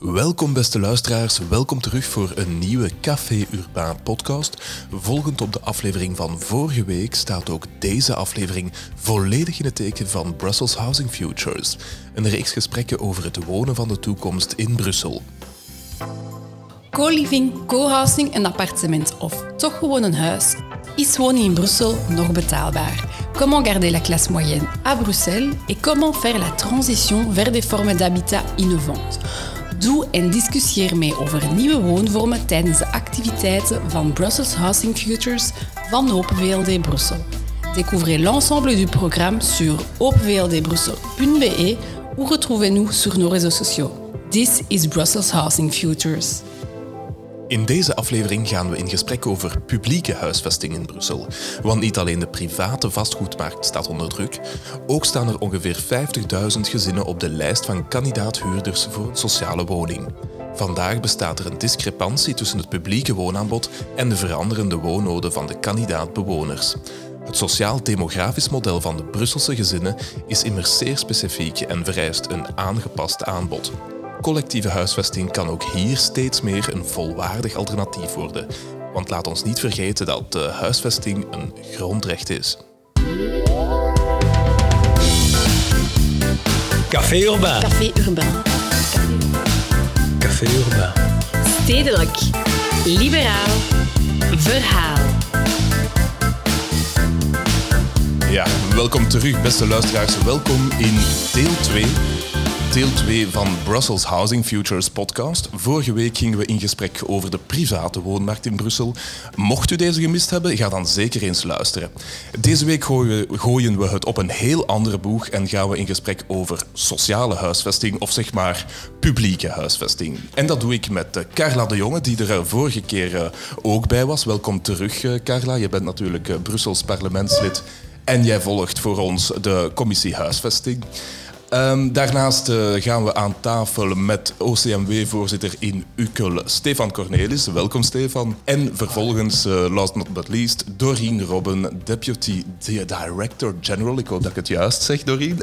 Welkom beste luisteraars, welkom terug voor een nieuwe Café Urbaan podcast. Volgend op de aflevering van vorige week staat ook deze aflevering volledig in het teken van Brussels Housing Futures. Een reeks gesprekken over het wonen van de toekomst in Brussel. Co-living, co-housing, een appartement of toch gewoon een huis. Is wonen in Brussel nog betaalbaar? Comment garder la classe moyenne à Bruxelles et comment faire la transition vers des formes d'habitat innovantes? Doe en discussieer mee over nieuwe woonvormen tijdens de activiteiten van Brussels Housing Futures van Open VLD Brussel. Découvrez l'ensemble du programme sur openvldbrussel.be ou retrouvez-nous sur nos réseaux sociaux. This is Brussels Housing Futures. In deze aflevering gaan we in gesprek over publieke huisvesting in Brussel. Want niet alleen de private vastgoedmarkt staat onder druk, ook staan er ongeveer 50.000 gezinnen op de lijst van kandidaat-huurders voor een sociale woning. Vandaag bestaat er een discrepantie tussen het publieke woonaanbod en de veranderende woonnoden van de kandidaat-bewoners. Het sociaal-demografisch model van de Brusselse gezinnen is immers zeer specifiek en vereist een aangepast aanbod. Collectieve huisvesting kan ook hier steeds meer een volwaardig alternatief worden. Want laat ons niet vergeten dat de huisvesting een grondrecht is. Café Urbain. Café Urbain. Café Urbain. Stedelijk. Liberaal. Verhaal. Ja, welkom terug, beste luisteraars. Welkom in deel 2 deel 2 van Brussels Housing Futures podcast. Vorige week gingen we in gesprek over de private woonmarkt in Brussel. Mocht u deze gemist hebben, ga dan zeker eens luisteren. Deze week gooien we het op een heel andere boeg en gaan we in gesprek over sociale huisvesting, of zeg maar publieke huisvesting. En dat doe ik met eh, Carla de Jonge, die er eh, vorige keer eh, ook bij was. Welkom terug, Carla. Je bent natuurlijk Brussels parlementslid en jij volgt voor ons de commissie huisvesting. Um, daarnaast uh, gaan we aan tafel met OCMW-voorzitter in Ukkel, Stefan Cornelis. Welkom, Stefan. En vervolgens, uh, last not but least, Doreen Robben, Deputy Director General. Ik hoop dat ik het juist zeg, Doreen.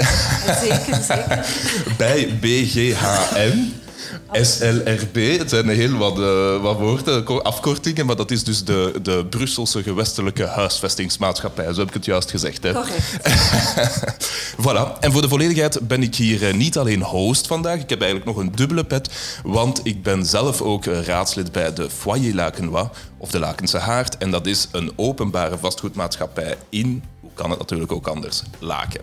Zeker, zeker. Bij BGHN. SLRB, het zijn heel wat, uh, wat woorden, afkortingen, maar dat is dus de, de Brusselse gewestelijke huisvestingsmaatschappij. Zo heb ik het juist gezegd. Hè? voilà. En voor de volledigheid ben ik hier eh, niet alleen host vandaag, ik heb eigenlijk nog een dubbele pet, want ik ben zelf ook eh, raadslid bij de Foyer Lakenois, of de Lakense Haard, en dat is een openbare vastgoedmaatschappij in, hoe kan het natuurlijk ook anders, Laken.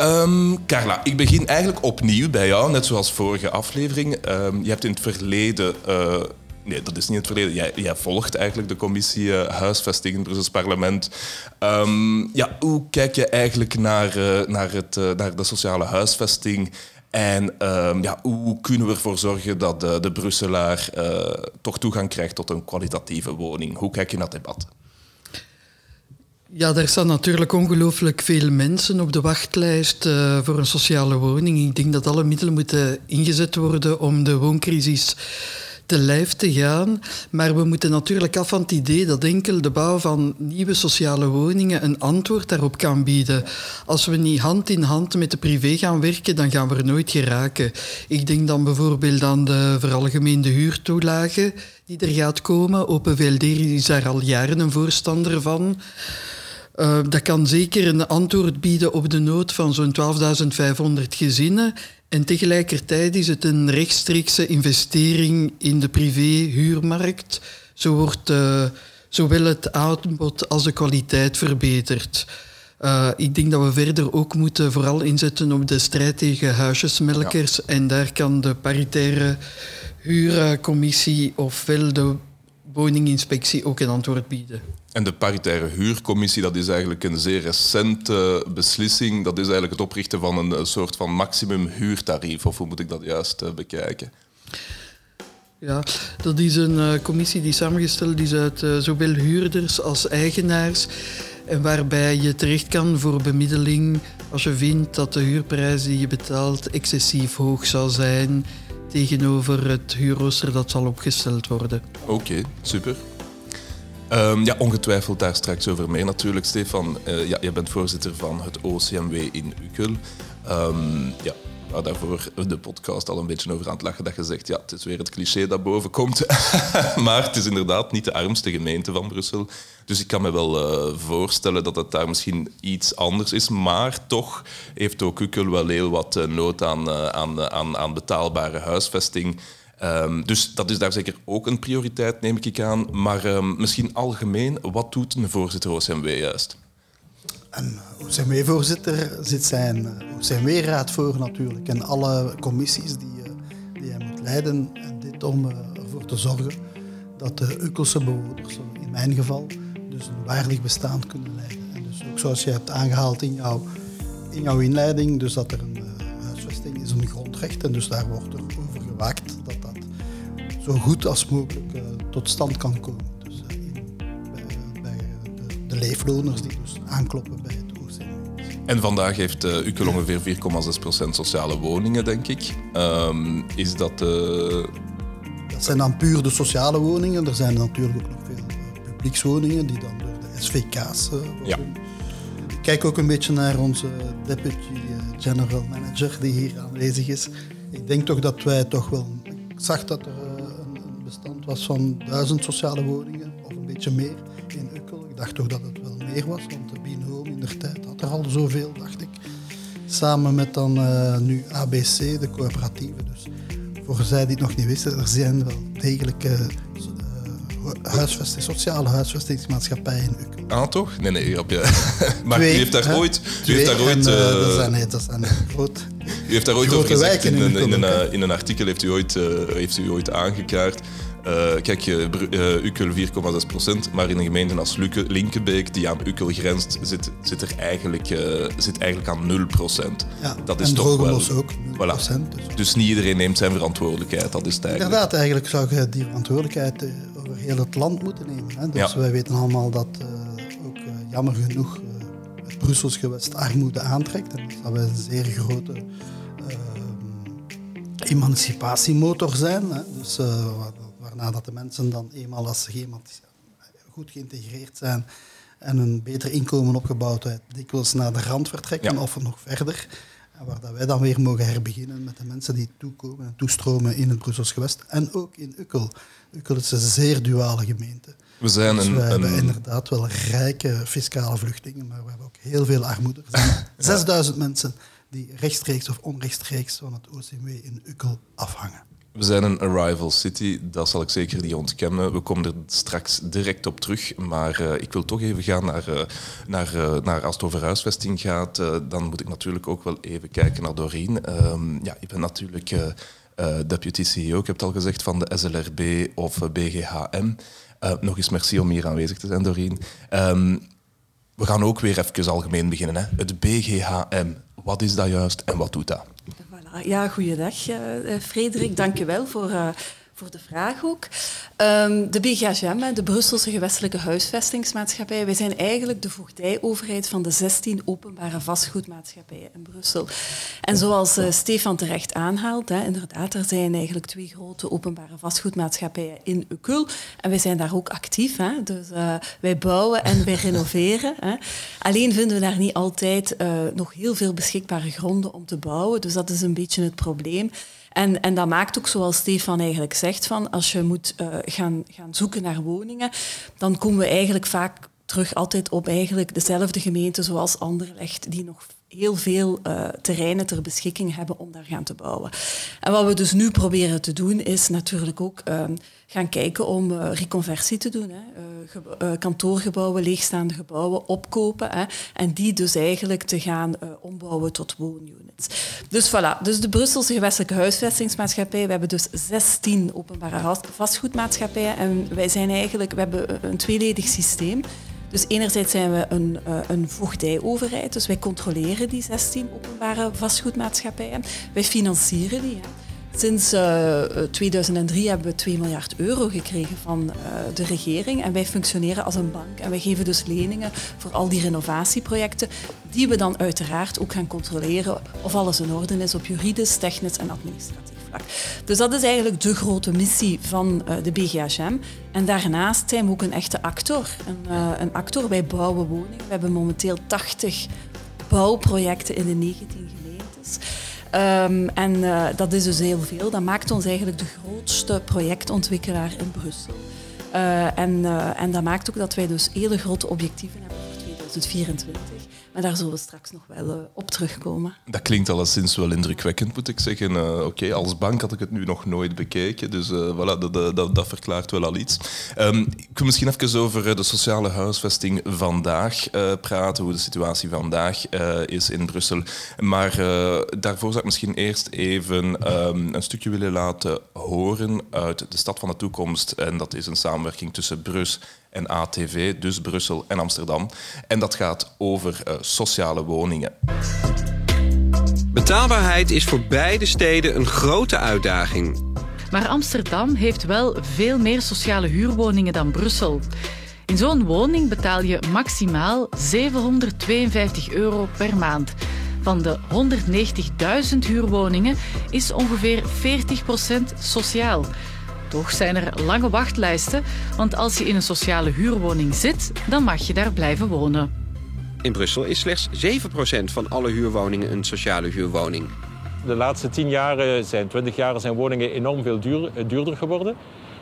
Um, Carla, ik begin eigenlijk opnieuw bij jou, net zoals vorige aflevering. Um, je hebt in het verleden. Uh, nee, dat is niet het verleden. Jij, volgt eigenlijk de commissie uh, Huisvesting in het Brussels Parlement. Um, ja, hoe kijk je eigenlijk naar, uh, naar, het, naar de sociale huisvesting? En ja, hoe kunnen we ervoor zorgen dat de, de Brusselaar toch toegang krijgt tot een kwalitatieve woning? Hoe kijk je naar het debat? Ja, er staan natuurlijk ongelooflijk veel mensen op de wachtlijst uh, voor een sociale woning. Ik denk dat alle middelen moeten ingezet worden om de wooncrisis te lijf te gaan. Maar we moeten natuurlijk af van het idee dat enkel de bouw van nieuwe sociale woningen een antwoord daarop kan bieden. Als we niet hand in hand met de privé gaan werken, dan gaan we er nooit geraken. Ik denk dan bijvoorbeeld aan de veralgemeende huurtoelage die er gaat komen. Open VLD is daar al jaren een voorstander van. Uh, dat kan zeker een antwoord bieden op de nood van zo'n 12.500 gezinnen. En tegelijkertijd is het een rechtstreekse investering in de privé-huurmarkt. Zo wordt uh, zowel het aanbod als de kwaliteit verbeterd. Uh, ik denk dat we verder ook moeten vooral inzetten op de strijd tegen huisjesmelkers. Ja. En daar kan de paritaire huurcommissie ofwel de woninginspectie ook een antwoord bieden. En de paritaire huurcommissie, dat is eigenlijk een zeer recente beslissing. Dat is eigenlijk het oprichten van een soort van maximum huurtarief. Of hoe moet ik dat juist uh, bekijken? Ja, dat is een uh, commissie die samengesteld is uit uh, zowel huurders als eigenaars. En waarbij je terecht kan voor bemiddeling als je vindt dat de huurprijs die je betaalt excessief hoog zou zijn tegenover het huurrooster dat zal opgesteld worden. Oké, super. Um, ja, ongetwijfeld daar straks over meer natuurlijk, Stefan. Uh, ja, je bent voorzitter van het OCMW in Ukkel. Um, ja, waar daarvoor de podcast al een beetje over aan het lachen, dat je zegt, ja, het is weer het cliché dat boven komt. maar het is inderdaad niet de armste gemeente van Brussel. Dus ik kan me wel uh, voorstellen dat het daar misschien iets anders is. Maar toch heeft ook Ukkel wel heel wat uh, nood aan, uh, aan, aan, aan betaalbare huisvesting. Um, dus dat is daar zeker ook een prioriteit, neem ik aan. Maar um, misschien algemeen, wat doet een voorzitter OCMW juist? Een OCMW-voorzitter zit zijn OCMW-raad voor natuurlijk. En alle commissies die, die hij moet leiden. En dit om ervoor te zorgen dat de Ukkelse bewoners, in mijn geval, dus een waardig bestaan kunnen leiden. En dus ook zoals je hebt aangehaald in jouw, in jouw inleiding, dus dat er een huisvesting is een grondrecht en dus daar wordt er over gewaakt dat dat zo goed als mogelijk tot stand kan komen. Leefloners die dus aankloppen bij het OCM. En vandaag heeft uh, Ukkel ongeveer 4,6% sociale woningen, denk ik. Um, is dat... Dat zijn dan puur de sociale woningen. Er zijn natuurlijk ook nog veel publiekswoningen die dan door de SVK's worden. Ja. Ik kijk ook een beetje naar onze deputy general manager die hier aanwezig is. Ik denk toch dat wij toch wel... Ik zag dat er een bestand was van duizend sociale woningen, of een beetje meer, dacht toch dat het wel meer was, want de Bienhome in der tijd had er al zoveel, dacht ik. Samen met dan uh, nu ABC, de coöperatieve. Dus voor zij die het nog niet wisten, er zijn wel degelijk uh, huisvesting, sociale huisvestingsmaatschappij in. Ah, toch? Nee, nee, grapje. maar Twee, u heeft daar hè? ooit... U heeft daar ooit en, uh, dat zijn, dat zijn groot, u heeft daar ooit over gezegd, in, in, in, een, in, een, artikel heeft u ooit, uh, heeft u ooit aangekaart. Uh, kijk, uh, Ukkel 4,6 procent, maar in een gemeente als Luke, Linkenbeek, die aan Ukkel grenst, zit, zit, er eigenlijk, uh, zit eigenlijk aan 0 procent. Ja, dat is en toch wel, ook 0 voilà. procent. Dus. dus. niet iedereen neemt zijn verantwoordelijkheid, dat is het eigenlijk. Inderdaad, eigenlijk zou je die verantwoordelijkheid over heel het land moeten nemen. Hè? Dus ja. wij weten allemaal dat ook jammer genoeg het Brussels gewest armoede aantrekt. En dat we een zeer grote emancipatiemotor zijn. Hè? Dus, uh, waarna dat de mensen dan eenmaal als ze goed geïntegreerd zijn en een beter inkomen opgebouwd hebben, dikwijls naar de rand vertrekken ja. of nog verder. En waar dat wij dan weer mogen herbeginnen met de mensen die toekomen en toestromen in het Brussels gewest. En ook in Ukkel. Ukkel is een zeer duale gemeente. We zijn dus een, we hebben een... inderdaad wel rijke fiscale vluchtelingen, maar we hebben ook heel veel armoede. Er zijn 6000 mensen die rechtstreeks of onrechtstreeks van het OCMW in Ukkel afhangen. We zijn een arrival city, dat zal ik zeker niet ontkennen. We komen er straks direct op terug, maar uh, ik wil toch even gaan naar, uh, naar, uh, naar als het over huisvesting gaat, dan moet ik natuurlijk ook wel even kijken naar Doreen. Um, ja, ik ben natuurlijk deputy CEO, ik heb het al gezegd, van de SLRB of BGHM. nog eens merci om hier aanwezig te zijn, Doreen. Um, we gaan ook weer even algemeen beginnen. Hè. Het BGHM, wat is dat juist en wat doet dat? Ja, goeiedag uh, Frederik. Dank je wel voor, uh, voor de vraag ook. Um, de BGHM, de Brusselse Gewestelijke Huisvestingsmaatschappij, wij zijn eigenlijk de voogdijoverheid van de 16 openbare vastgoedmaatschappijen in Brussel. En zoals uh, Stefan terecht aanhaalt, hè, inderdaad, er zijn eigenlijk twee grote openbare vastgoedmaatschappijen in Ukul. En wij zijn daar ook actief. Hè. Dus uh, wij bouwen en wij renoveren. Hè. Alleen vinden we daar niet altijd uh, nog heel veel beschikbare gronden om te bouwen. Dus dat is een beetje het probleem. En, en dat maakt ook, zoals Stefan eigenlijk zegt, van als je moet uh, gaan, gaan zoeken naar woningen, dan komen we eigenlijk vaak terug altijd op eigenlijk dezelfde gemeente zoals Anderlecht, die nog heel veel uh, terreinen ter beschikking hebben om daar gaan te bouwen. En wat we dus nu proberen te doen, is natuurlijk ook uh, gaan kijken om uh, reconversie te doen. Hè. kantoorgebouwen, leegstaande gebouwen opkopen hè, en die dus eigenlijk te gaan ombouwen tot woonunits. Dus voilà, dus de Brusselse gewestelijke huisvestingsmaatschappij, we hebben dus 16 openbare vastgoedmaatschappijen en wij zijn eigenlijk, we hebben een tweeledig systeem. Dus enerzijds zijn we een, uh, een voogdijoverheid, dus wij controleren die 16 openbare vastgoedmaatschappijen. Wij financieren die. Sinds uh, 2003 hebben we 2 miljard euro gekregen van de regering en wij functioneren als een bank en wij geven dus leningen voor al die renovatieprojecten die we dan uiteraard ook gaan controleren of alles in orde is op juridisch, technisch en administratief. Dus dat is eigenlijk de grote missie van uh, de BGHM. En daarnaast zijn we ook een echte actor. Een, uh, een actor, wij bouwen woningen. We hebben momenteel 80 bouwprojecten in de 19 gemeentes. Ehm, en dat is dus heel veel. Dat maakt ons eigenlijk de grootste projectontwikkelaar in Brussel. en, en dat maakt ook dat wij dus hele grote objectieven hebben voor 2024. Maar daar zullen we straks nog wel uh, op terugkomen. Dat klinkt alleszins wel indrukwekkend, moet ik zeggen. Uh, Oké, als bank had ik het nu nog nooit bekeken, dus uh, voilà, dat, dat, dat, verklaart wel al iets. Um, ik wil misschien even over de sociale huisvesting vandaag praten, hoe de situatie vandaag is in Brussel. Maar daarvoor zou ik misschien eerst even um, een stukje willen laten horen uit de Stad van de Toekomst. En dat is een samenwerking tussen Brus en ATV, dus Brussel en Amsterdam. En dat gaat over uh, sociale woningen. Betaalbaarheid is voor beide steden een grote uitdaging. Maar Amsterdam heeft wel veel meer sociale huurwoningen dan Brussel. In zo'n woning betaal je maximaal 752 euro per maand. Van de 190.000 huurwoningen is ongeveer 40% sociaal. Toch zijn er lange wachtlijsten, want als je in een sociale huurwoning zit, dan mag je daar blijven wonen. In Brussel is slechts 7% van alle huurwoningen een sociale huurwoning. De laatste 10 jaar, zijn 20 jaar, zijn woningen enorm veel duur, eh, duurder geworden.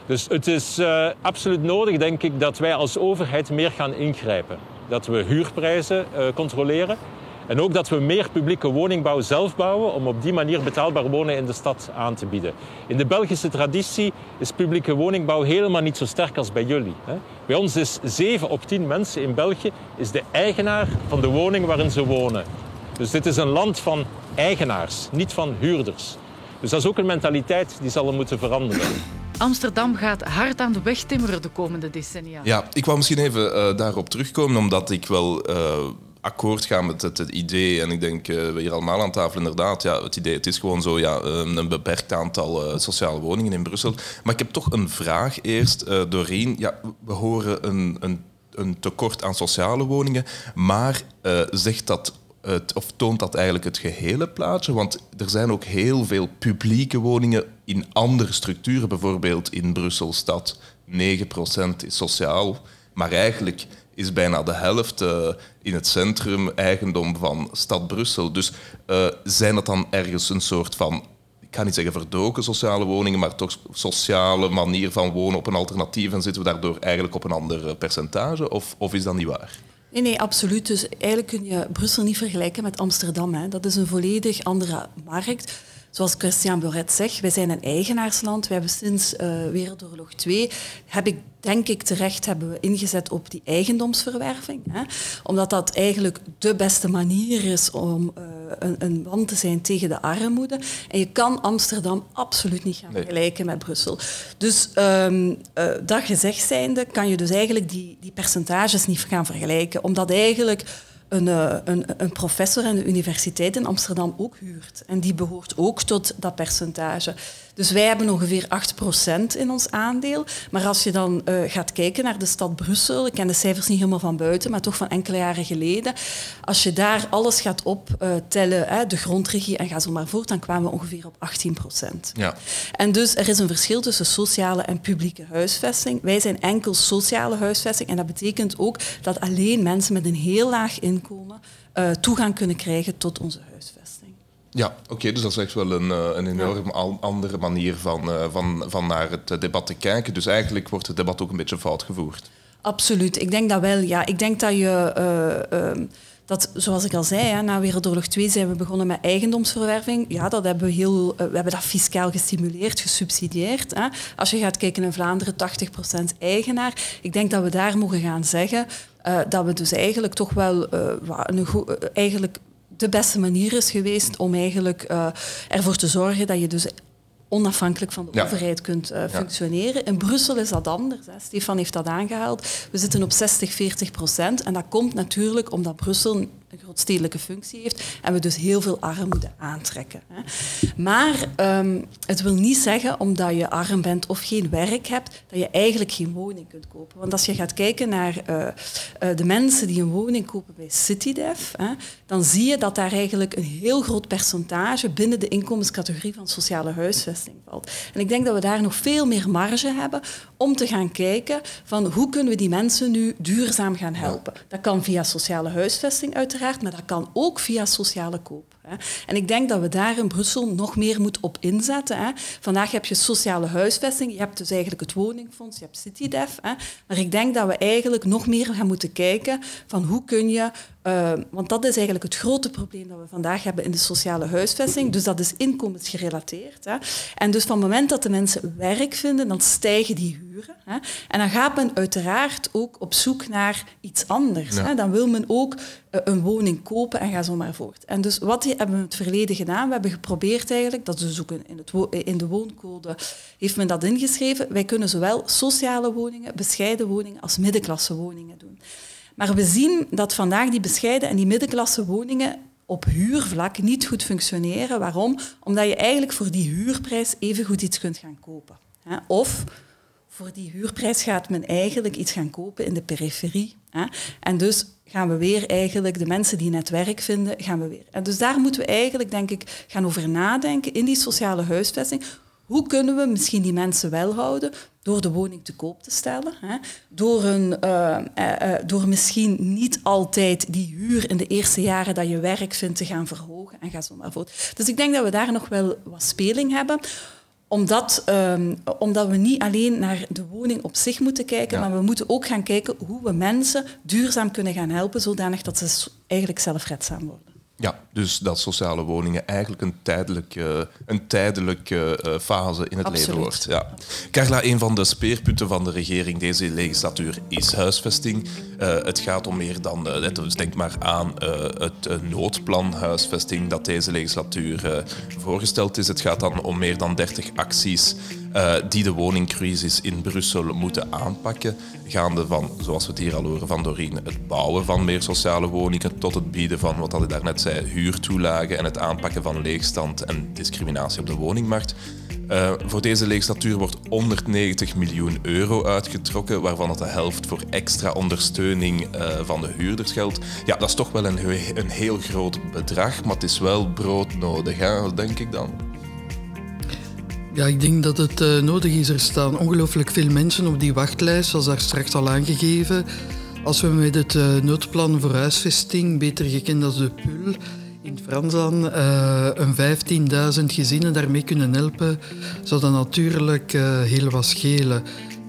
Dus het is uh, absoluut nodig, denk ik, dat wij als overheid meer gaan ingrijpen. Dat we huurprijzen uh, controleren en ook dat we meer publieke woningbouw zelf bouwen om op die manier betaalbaar wonen in de stad aan te bieden. In de Belgische traditie is publieke woningbouw helemaal niet zo sterk als bij jullie. Bij ons is 7 op 10 mensen in België is de eigenaar van de woning waarin ze wonen. Dus dit is een land van eigenaars, niet van huurders. Dus dat is ook een mentaliteit die zal moeten veranderen. Amsterdam gaat hard aan de weg timmeren de komende decennia. Ja, ik wou misschien even uh, daarop terugkomen, omdat ik wel uh, akkoord gaan met het, idee. En ik denk, uh, we hier allemaal aan tafel inderdaad, ja, het idee, het is gewoon zo, ja, een beperkt aantal uh, sociale woningen in Brussel. Maar ik heb toch een vraag eerst, uh, Doreen. Ja, we horen een, een, een tekort aan sociale woningen, maar zegt dat het, of toont dat eigenlijk het gehele plaatje? Want er zijn ook heel veel publieke woningen in andere structuren, bijvoorbeeld in Brussel-stad. 9% is sociaal, maar eigenlijk is bijna de helft uh, in het centrum eigendom van stad Brussel. Dus uh, zijn dat dan ergens een soort van, ik ga niet zeggen verdoken sociale woningen, maar toch sociale manier van wonen op een alternatief en zitten we daardoor eigenlijk op een ander eh, percentage? Of, of is dat niet waar? Nee, nee, absoluut. Dus eigenlijk kun je Brussel niet vergelijken met Amsterdam. Hè. Dat is een volledig andere markt. Zoals Christian Boret zegt, wij zijn een eigenaarsland. We hebben sinds uh, Wereldoorlog 2, heb ik denk ik terecht, hebben we ingezet op die eigendomsverwerving. Hè? Omdat dat eigenlijk de beste manier is om uh, een, een, wand te zijn tegen de armoede. En je kan Amsterdam absoluut niet gaan vergelijken met Brussel. Dus um, uh, dat gezegd zijnde, kan je dus eigenlijk die, die percentages niet gaan vergelijken. Omdat eigenlijk een, eh, een, een, professor aan de universiteit in Amsterdam ook huurt. En die behoort ook tot dat percentage. Dus wij hebben ongeveer 8% in ons aandeel. Maar als je dan uh, gaat kijken naar de stad Brussel, ik ken de cijfers niet helemaal van buiten, maar toch van enkele jaren geleden. Als je daar alles gaat optellen, uh, de grondregie en ga zo maar voort, dan kwamen we ongeveer op 18%. Ja. En dus er is een verschil tussen sociale en publieke huisvesting. Wij zijn enkel sociale huisvesting en dat betekent ook dat alleen mensen met een heel laag inkomen uh, toegang kunnen krijgen tot onze huisvesting. Ja, oké, dus dat is echt wel een, eh, een enorm andere manier van, uh, van, van naar het eh, debat te kijken. Dus eigenlijk wordt het debat ook een beetje fout gevoerd. Absoluut, ik denk dat wel. Ja, ik denk dat je... Uh, dat, zoals ik al zei, hè, na Wereldoorlog 2 zijn we begonnen met eigendomsverwerving. Ja, dat hebben we, heel, we hebben dat fiscaal gestimuleerd, gesubsidieerd. Hè. Als je gaat kijken in Vlaanderen, 80% eigenaar. Ik denk dat we daar mogen gaan zeggen uh, dat we dus eigenlijk toch wel uh, een goed, eigenlijk de beste manier is geweest om eigenlijk uh, ervoor te zorgen dat je dus onafhankelijk van de overheid kunt uh, functioneren. In Brussel is dat anders. Hè. Stefan heeft dat aangehaald. We zitten op 60, 40 procent. En dat komt natuurlijk omdat Brussel een grootstedelijke functie heeft en we dus heel veel armoede aantrekken. Hè. Maar um, het wil niet zeggen, omdat je arm bent of geen werk hebt, dat je eigenlijk geen woning kunt kopen. Want als je gaat kijken naar uh, uh, de mensen die een woning kopen bij CityDev, hè, dan zie je dat daar eigenlijk een heel groot percentage binnen de inkomenscategorie van sociale huisvesting valt. En ik denk dat we daar nog veel meer marge hebben om te gaan kijken van hoe kunnen we die mensen nu duurzaam gaan helpen. Dat kan via sociale huisvesting uiteraard maar dat kan ook via sociale koop. En ik denk dat we daar in Brussel nog meer moeten op inzetten. Vandaag heb je sociale huisvesting, je hebt dus eigenlijk het woningfonds, je hebt CityDef. Maar ik denk dat we eigenlijk nog meer gaan moeten kijken van hoe kun je uh, want dat is eigenlijk het grote probleem dat we vandaag hebben in de sociale huisvesting. Dus dat is inkomensgerelateerd. Hè. En dus van het moment dat de mensen werk vinden, dan stijgen die huren. Hè. En dan gaat men uiteraard ook op zoek naar iets anders. Hè. Dan wil men ook uh, een woning kopen en ga zo maar voort. En dus wat hebben we in het verleden gedaan? We hebben geprobeerd eigenlijk, dat is dus ook in, het in de wooncode, heeft men dat ingeschreven. Wij kunnen zowel sociale woningen, bescheiden woningen als middenklasse woningen doen. Maar we zien dat vandaag die bescheiden en die middenklasse woningen op huurvlak niet goed functioneren. Waarom? Omdat je eigenlijk voor die huurprijs even goed iets kunt gaan kopen. Of voor die huurprijs gaat men eigenlijk iets gaan kopen in de periferie. En dus gaan we weer eigenlijk de mensen die net werk vinden, gaan we weer. En dus daar moeten we eigenlijk, denk ik, gaan over nadenken in die sociale huisvesting. Hoe kunnen we misschien die mensen wel houden door de woning te koop te stellen? Hè? Door, een, uh, uh, door misschien niet altijd die huur in de eerste jaren dat je werk vindt te gaan verhogen en ga zo maar voort. Dus ik denk dat we daar nog wel wat speling hebben omdat, um, omdat we niet alleen naar de woning op zich moeten kijken, ja. maar we moeten ook gaan kijken hoe we mensen duurzaam kunnen gaan helpen, zodanig dat ze eigenlijk zelfredzaam worden. Ja, dus dat sociale woningen eigenlijk een tijdelijke, een tijdelijke uh, fase in het Absoluut. leven wordt. Ja. Carla, een van de speerpunten van de regering deze legislatuur is huisvesting. Uh, het gaat om meer dan, uh, dus denk maar aan het noodplan huisvesting dat deze legislatuur voorgesteld is. Het gaat dan om meer dan 30 acties uh, die de woningcrisis in Brussel moeten aanpakken. Gaande van, zoals we het hier al horen van Doreen, het bouwen van meer sociale woningen tot het bieden van, wat ik daarnet zei, huurtoelagen en het aanpakken van leegstand en discriminatie op de woningmarkt. Uh, voor deze legislatuur wordt 190 miljoen euro uitgetrokken, waarvan het de helft voor extra ondersteuning uh, van de huurders geldt. Ja, dat is toch wel een, een heel groot bedrag, maar het is wel broodnodig, hè, denk ik dan. Ja, ik denk dat het uh, nodig is. Er staan ongelooflijk veel mensen op die wachtlijst, zoals daar straks al aangegeven. Als we met het uh, noodplan voor huisvesting, beter gekend als de PUL, in Frans dan, uh, een 15.000 gezinnen daarmee kunnen helpen, zou dat natuurlijk heel wat schelen.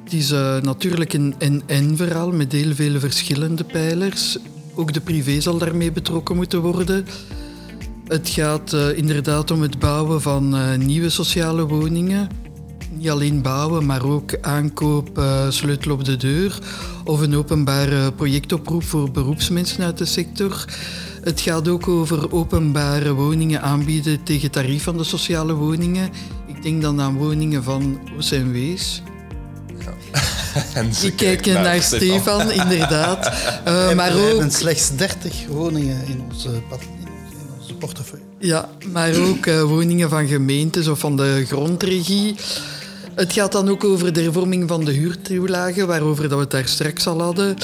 Het is natuurlijk een en-en-verhaal met heel veel verschillende pijlers. Ook de privé zal daarmee betrokken moeten worden. Het gaat uh, inderdaad om het bouwen van uh, nieuwe sociale woningen. Niet alleen bouwen, maar ook aankoop, uh, sleutel op de deur. Of een openbare projectoproep voor beroepsmensen uit de sector. Het gaat ook over openbare woningen aanbieden tegen tarief van de sociale woningen. Ik denk dan aan woningen van OCMW's. En Ik kijk naar, naar Stefan, inderdaad. Uh, maar ook... We hebben slechts 30 woningen in onze portefeuille. Ja, maar ook uh, woningen van gemeentes of van de grondregie. Het gaat dan ook over de hervorming van de huurtoelagen, waarover dat we het daar straks al hadden.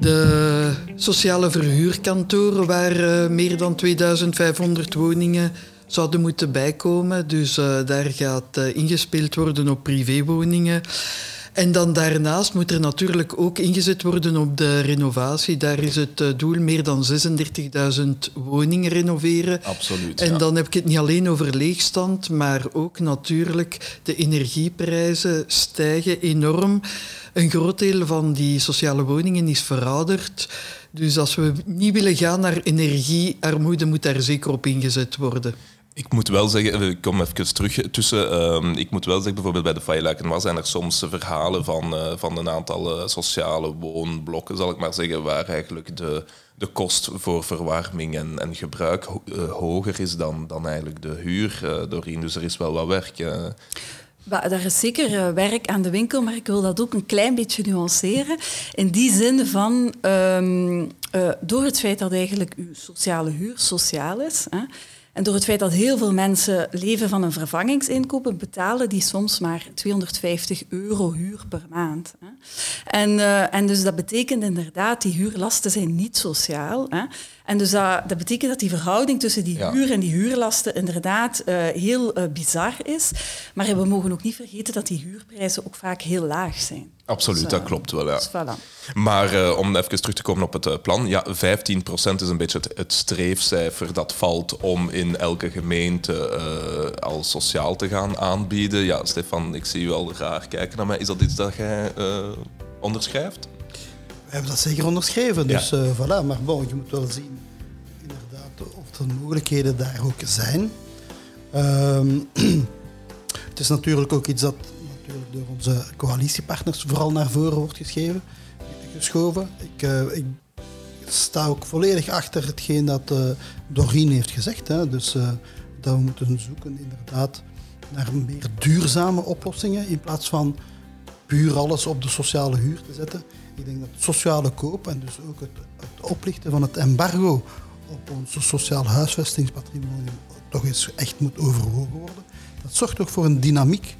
De sociale verhuurkantoren, waar uh, meer dan 2500 woningen zouden moeten bijkomen. Dus uh, daar gaat ingespeeld worden op privéwoningen. En dan daarnaast moet er natuurlijk ook ingezet worden op de renovatie. Daar is het eh, doel meer dan 36.000 woningen renoveren. Absoluut. En ja. dan heb ik het niet alleen over leegstand, maar ook natuurlijk de energieprijzen stijgen enorm. Een groot deel van die sociale woningen is verouderd. Dus als we niet willen gaan naar energiearmoede, moet daar zeker op ingezet worden. Ik moet wel zeggen, ik kom even terug tussen. Uh, ik moet wel zeggen, bijvoorbeeld bij de Faylaken zijn er soms verhalen van, uh, van een aantal uh, sociale woonblokken, zal ik maar zeggen, waar eigenlijk de, de kost voor verwarming en, en gebruik ho hoger is dan, dan eigenlijk de huur doorheen. Dus er is wel wat werk. Daar is zeker werk aan de winkel, maar ik wil dat ook een klein beetje nuanceren. In die zin van, um, door het feit dat eigenlijk uw sociale huur sociaal is... en door het feit dat heel veel mensen leven van een vervangingsinkomen, betalen die soms maar 250 euro huur per maand. En, uh, en dus dat betekent inderdaad, die huurlasten zijn niet sociaal. Hè. En dus dat, dat betekent dat die verhouding tussen die huur en die huurlasten inderdaad uh, heel uh, bizar is. Maar we mogen ook niet vergeten dat die huurprijzen ook vaak heel laag zijn. Absoluut, dus, dat klopt wel. Ja. Dus voilà. Maar om even terug te komen op het plan, ja, 15% is een beetje het, het, streefcijfer dat valt om in elke gemeente al sociaal te gaan aanbieden. Ja, Stefan, ik zie u al raar kijken naar mij. Is dat iets dat jij onderschrijft? We hebben dat zeker onderschreven, dus ja. voilà. Maar bon, je moet wel zien inderdaad of de mogelijkheden daar ook zijn. Um, het is natuurlijk ook iets dat natuurlijk door onze coalitiepartners vooral naar voren wordt geschreven, geschoven. Ik, uh, ik sta ook volledig achter hetgeen dat uh, Doreen heeft gezegd. Hè. Dus uh, dat we moeten zoeken inderdaad naar meer duurzame oplossingen in plaats van puur alles op de sociale huur te zetten. Ik denk dat sociale koop en dus ook het, het oplichten van het embargo op ons sociaal huisvestingspatrimonium toch eens echt moet overwogen worden. Dat zorgt ook voor een dynamiek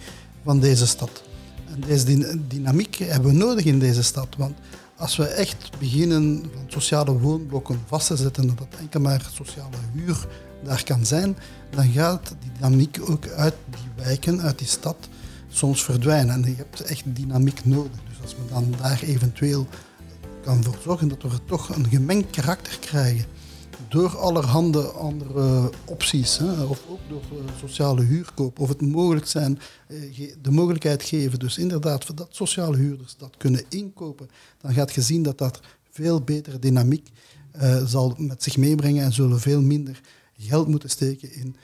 van deze stad. En deze dynamiek hebben we nodig in deze stad. Want als we echt beginnen van sociale woonblokken vast te zetten, dat enkel maar sociale huur daar kan zijn, dan gaat die dynamiek ook uit die wijken, uit die stad, soms verdwijnen. En je hebt echt dynamiek nodig. Als we dan daar eventueel kan voor zorgen dat we toch een gemengd karakter krijgen door allerhande andere opties, hè, of ook door uh, sociale huurkoop, of het mogelijk zijn, uh, de mogelijkheid geven, dus inderdaad dat sociale huurders dat kunnen inkopen, dan gaat je zien dat dat veel betere dynamiek uh, zal met zich meebrengen en zullen veel minder geld moeten steken in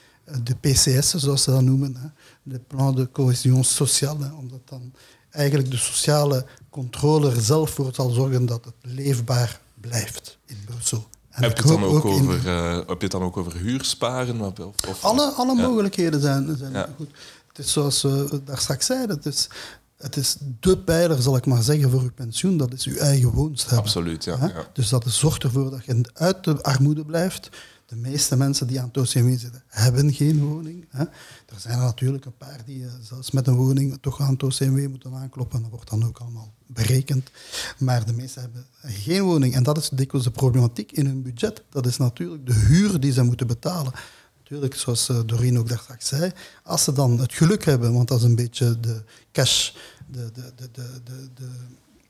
de PCS, zoals ze dat noemen, hè, de plan de cohésion sociale, omdat dan eigenlijk de sociale controller zelf voor zal zorgen dat het leefbaar blijft in Brussel. Heb je, het dan ook, over, uh, heb je het dan ook over huursparen? Of, of, alle alle ja. mogelijkheden zijn, zijn ja. goed. Het is zoals we daar straks zeiden, het is, het is de pijler, zal ik maar zeggen, voor uw pensioen. Dat is uw eigen woonst hebben. Absoluut, ja. ja. Dus dat zorgt ervoor dat je uit de armoede blijft. De meeste mensen die aan het zitten, hebben geen woning. Hè. Er zijn er natuurlijk een paar die uh, zelfs met een woning toch aan het moeten aankloppen. Dat wordt dan ook allemaal berekend. Maar de meesten hebben geen woning. En dat is dikwijls de problematiek in hun budget. Dat is natuurlijk de huur die ze moeten betalen. Natuurlijk, zoals uh, Doreen ook daar straks zei, als ze dan het geluk hebben, want dat is een beetje de cash, de, de, de, de, de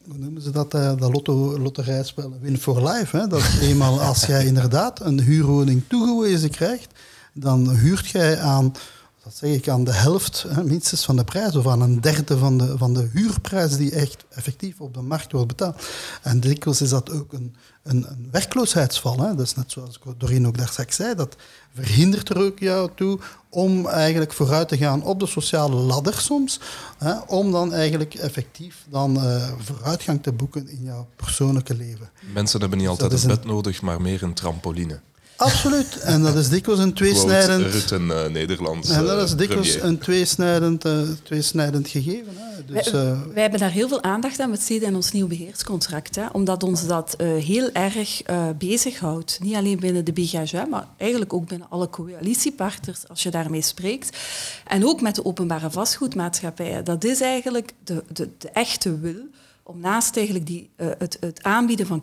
hoe noemen ze dat, uh, dat lotto, win for life. Hè? Dat eenmaal als jij inderdaad een huurwoning toegewezen krijgt, dan huurt jij aan dat zeg ik, aan de helft hè, minstens van de prijs of aan een derde van de, van de huurprijs die echt effectief op de markt wordt betaald. En dikwijls is dat ook een, een, een werkloosheidsval. Hè. Dat is net zoals Doreen ook daar straks zei, dat verhindert er ook jou toe om eigenlijk vooruit te gaan op de sociale ladder soms, hè, om dan eigenlijk effectief dan uh, vooruitgang te boeken in jouw persoonlijke leven. Mensen hebben niet dus altijd een bed nodig, maar meer een trampoline. Absoluut. En dat is dikwijls een tweesnijdend... Rutte in uh, Nederlands En dat is dikwijls premier. een tweesnijdend, uh, tweesnijdend gegeven. Hè. Dus, wij, uh, wij, hebben daar heel veel aandacht aan besteden in ons nieuw beheerscontract. Hè, omdat ons dat heel erg bezighoudt. Niet alleen binnen de BGH, maar eigenlijk ook binnen alle coalitiepartners, als je daarmee spreekt. En ook met de openbare vastgoedmaatschappijen. Dat is eigenlijk de, de, de echte wil om naast eigenlijk die, uh, het, het, aanbieden van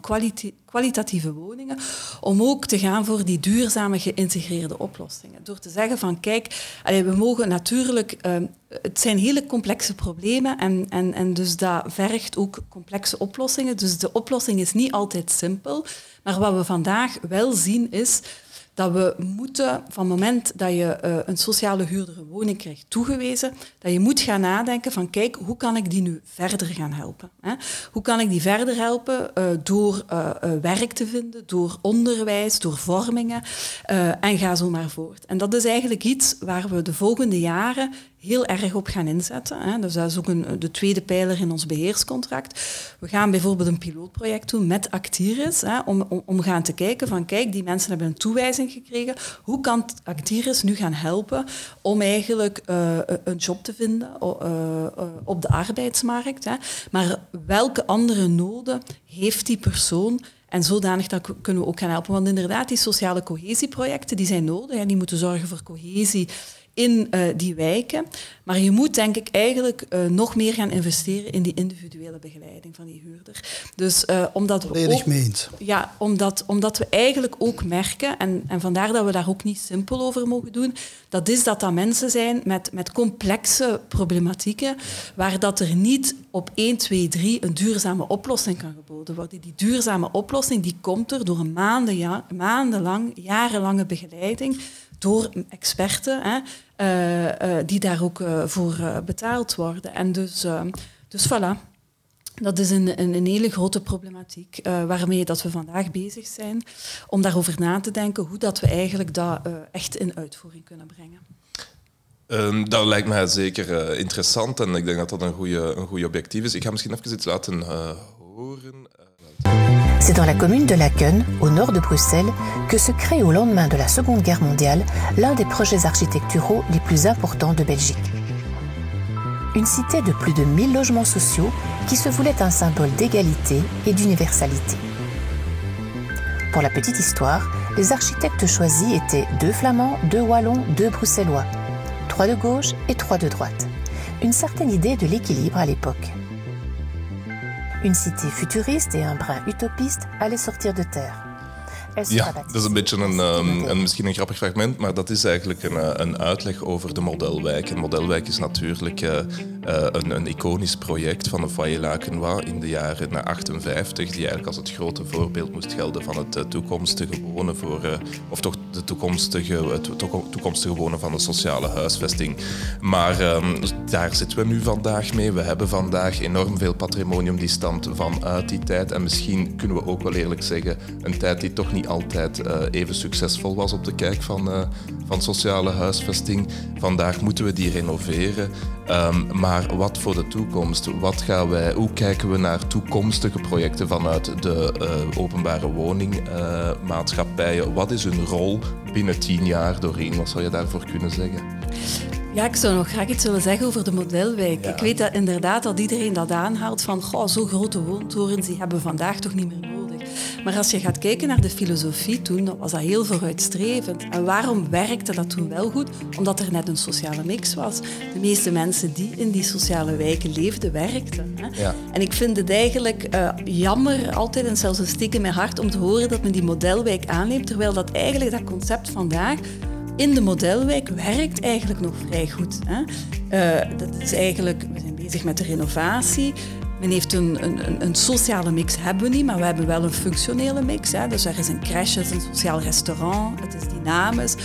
kwalitatieve woningen, om ook te gaan voor die duurzame geïntegreerde oplossingen. Door te zeggen van kijk, we mogen natuurlijk, uh, het zijn hele complexe problemen en, en, en dus dat vergt ook complexe oplossingen. Dus de oplossing is niet altijd simpel, maar wat we vandaag wel zien is dat we moeten, van het moment dat je uh, een sociale huurder een woning krijgt toegewezen, dat je moet gaan nadenken van kijk, hoe kan ik die nu verder gaan helpen? Hè? Hoe kan ik die verder helpen uh, door uh, werk te vinden, door onderwijs, door vormingen en ga zo maar voort. En dat is eigenlijk iets waar we de volgende jaren heel erg op gaan inzetten. Hè. Dus dat is ook een, de tweede pijler in ons beheerscontract. We gaan bijvoorbeeld een pilootproject doen met Actiris, hè, om, om, gaan te kijken van kijk, die mensen hebben een toewijzing gekregen. Hoe kan Actiris nu gaan helpen om eigenlijk uh, een job te vinden uh, op de arbeidsmarkt? Hè. Maar welke andere noden heeft die persoon en zodanig dat kunnen we ook gaan helpen. Want inderdaad, die sociale cohesieprojecten die zijn nodig en die moeten zorgen voor cohesie in uh, die wijken. Maar je moet denk ik eigenlijk uh, nog meer gaan investeren in die individuele begeleiding van die huurder. Dus uh, omdat we ook, meent. Ja, omdat, omdat we eigenlijk ook merken, en, en vandaar dat we daar ook niet simpel over mogen doen, dat is dat dat mensen zijn met, met complexe problematieken, waar dat er niet op 1, 2, 3 een duurzame oplossing kan geboden worden. Die duurzame oplossing die komt er door een maanden, ja, maandenlang, jarenlange begeleiding door experten hè, uh, uh, die daar ook uh, voor betaald worden. En dus, dus voilà. Dat is een, een, een hele grote problematiek waarmee dat we vandaag bezig zijn om daarover na te denken hoe dat we eigenlijk dat echt in uitvoering kunnen brengen. Um, dat lijkt mij zeker interessant en ik denk dat dat een goede een objectief is. Ik ga misschien even iets laten horen. C'est dans la commune de Laken, au nord de Bruxelles, que se crée au lendemain de la Seconde Guerre mondiale l'un des projets architecturaux les plus importants de Belgique. Une cité de plus de 1000 logements sociaux qui se voulait un symbole d'égalité et d'universalité. Pour la petite histoire, les architectes choisis étaient deux flamands, deux wallons, deux bruxellois, trois de gauche et trois de droite. Une certaine idée de l'équilibre à l'époque. Une cité futuriste et un brin utopiste allaient sortir de terre. Ja, dat is een beetje een, um, een, misschien een grappig fragment, maar dat is eigenlijk een, eh, een uitleg over de modelwijk. Een modelwijk is natuurlijk uh, uh, een, een, iconisch project van de Foyer Lacenois in de jaren 58, die eigenlijk als het grote voorbeeld moest gelden van het toekomstige wonen voor, of toch de toekomstige, toekomstige wonen van de sociale huisvesting. Maar um, daar zitten we nu vandaag mee. We hebben vandaag enorm veel patrimonium die stamt vanuit die tijd. En misschien kunnen we ook wel eerlijk zeggen, een tijd die toch niet altijd even succesvol was op de kijk van, van sociale huisvesting. Vandaag moeten we die renoveren. Um, maar wat voor de toekomst? Wat gaan wij, hoe kijken we naar toekomstige projecten vanuit de uh, openbare woningmaatschappijen? wat is hun rol binnen tien jaar, Doreen? Wat zou je daarvoor kunnen zeggen? Ja, ik zou nog graag iets willen zeggen over de modelwijk. Ik weet dat inderdaad dat iedereen dat aanhaalt van goh, zo grote woontorens die hebben vandaag toch niet meer nodig. Maar als je gaat kijken naar de filosofie toen, dan was dat heel vooruitstrevend. En waarom werkte dat toen wel goed? Omdat er net een sociale mix was. De meeste mensen die in die sociale wijken leefden, werkten. Hè? Ja. En ik vind het eigenlijk uh, jammer, altijd en zelfs een steek in mijn hart, om te horen dat men die modelwijk aanneemt, terwijl dat eigenlijk dat concept vandaag in de modelwijk werkt eigenlijk nog vrij goed. Hè? Uh, dat is eigenlijk, we zijn bezig met de renovatie. Men heeft een, een, een, sociale mix, hebben we niet, maar we hebben wel een functionele mix. Hè. Dus er is een crash, het is een sociaal restaurant, het is dynamisch.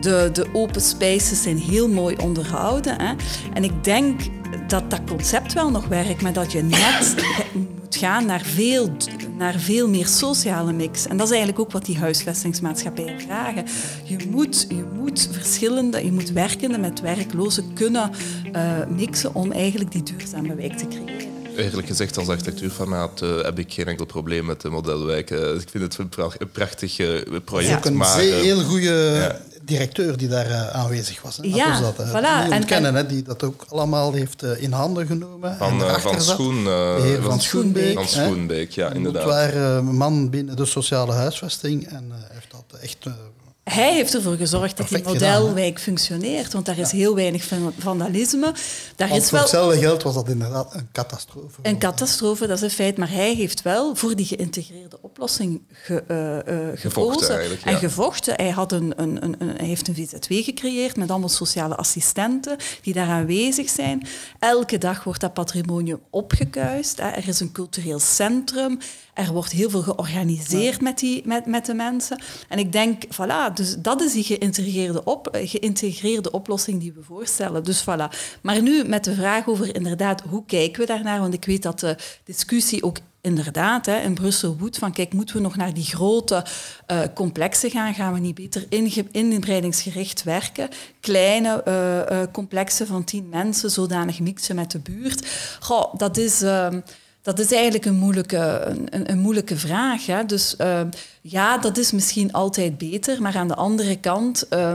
De, de open spaces zijn heel mooi onderhouden. Hè. En ik denk dat dat concept wel nog werkt, maar dat je net moet gaan naar veel, naar veel meer sociale mix. En dat is eigenlijk ook wat die huisvestingsmaatschappijen vragen. Je moet, je moet verschillende, je moet werkende met werklozen kunnen uh, mixen om eigenlijk die duurzame wijk te creëren eerlijk gezegd, als architectuurfanaat uh, heb ik geen enkel probleem met de modelwijk. Uh, ik vind het een, pra een prachtig uh, project. ook een maar, heel goede ja. directeur die daar aanwezig was. Hè? Ja, dat, voilà. Die kennen, hè, die dat ook allemaal heeft in handen genomen. Van, van, Schoen, van, van Schoenbeek. Van Schoenbeek, ja, inderdaad. Een waar man binnen de sociale huisvesting en heeft dat echt hij heeft ervoor gezorgd dat die modelwijk functioneert, want daar is heel weinig vandalisme. Daar is wel... voor hetzelfde geld was dat inderdaad een catastrofe. Een catastrofe, dat is een feit. Maar hij heeft wel voor die geïntegreerde oplossing ge, uh, uh, gekozen en gevochten. Hij, had een, een, een, hij heeft een VZW gecreëerd met allemaal sociale assistenten die daar aanwezig zijn. Elke dag wordt dat patrimonium opgekuist. Er is een cultureel centrum. Er wordt heel veel georganiseerd met, die, met, met de mensen. En ik denk, voilà, dus dat is die geïntegreerde, op, geïntegreerde oplossing die we voorstellen. Dus voilà. Maar nu met de vraag over inderdaad, hoe kijken we daarnaar? Want ik weet dat de discussie ook inderdaad hè, in Brussel woedt van kijk, moeten we nog naar die grote uh, complexen gaan? Gaan we niet beter inbreidingsgericht werken? Kleine uh, uh, complexen van tien mensen, zodanig mixen met de buurt. Goh, dat is... Ehm, dat is eigenlijk een moeilijke, een, een moeilijke vraag. Hè? Dus uh, ja, dat is misschien altijd beter, maar aan de andere kant, uh,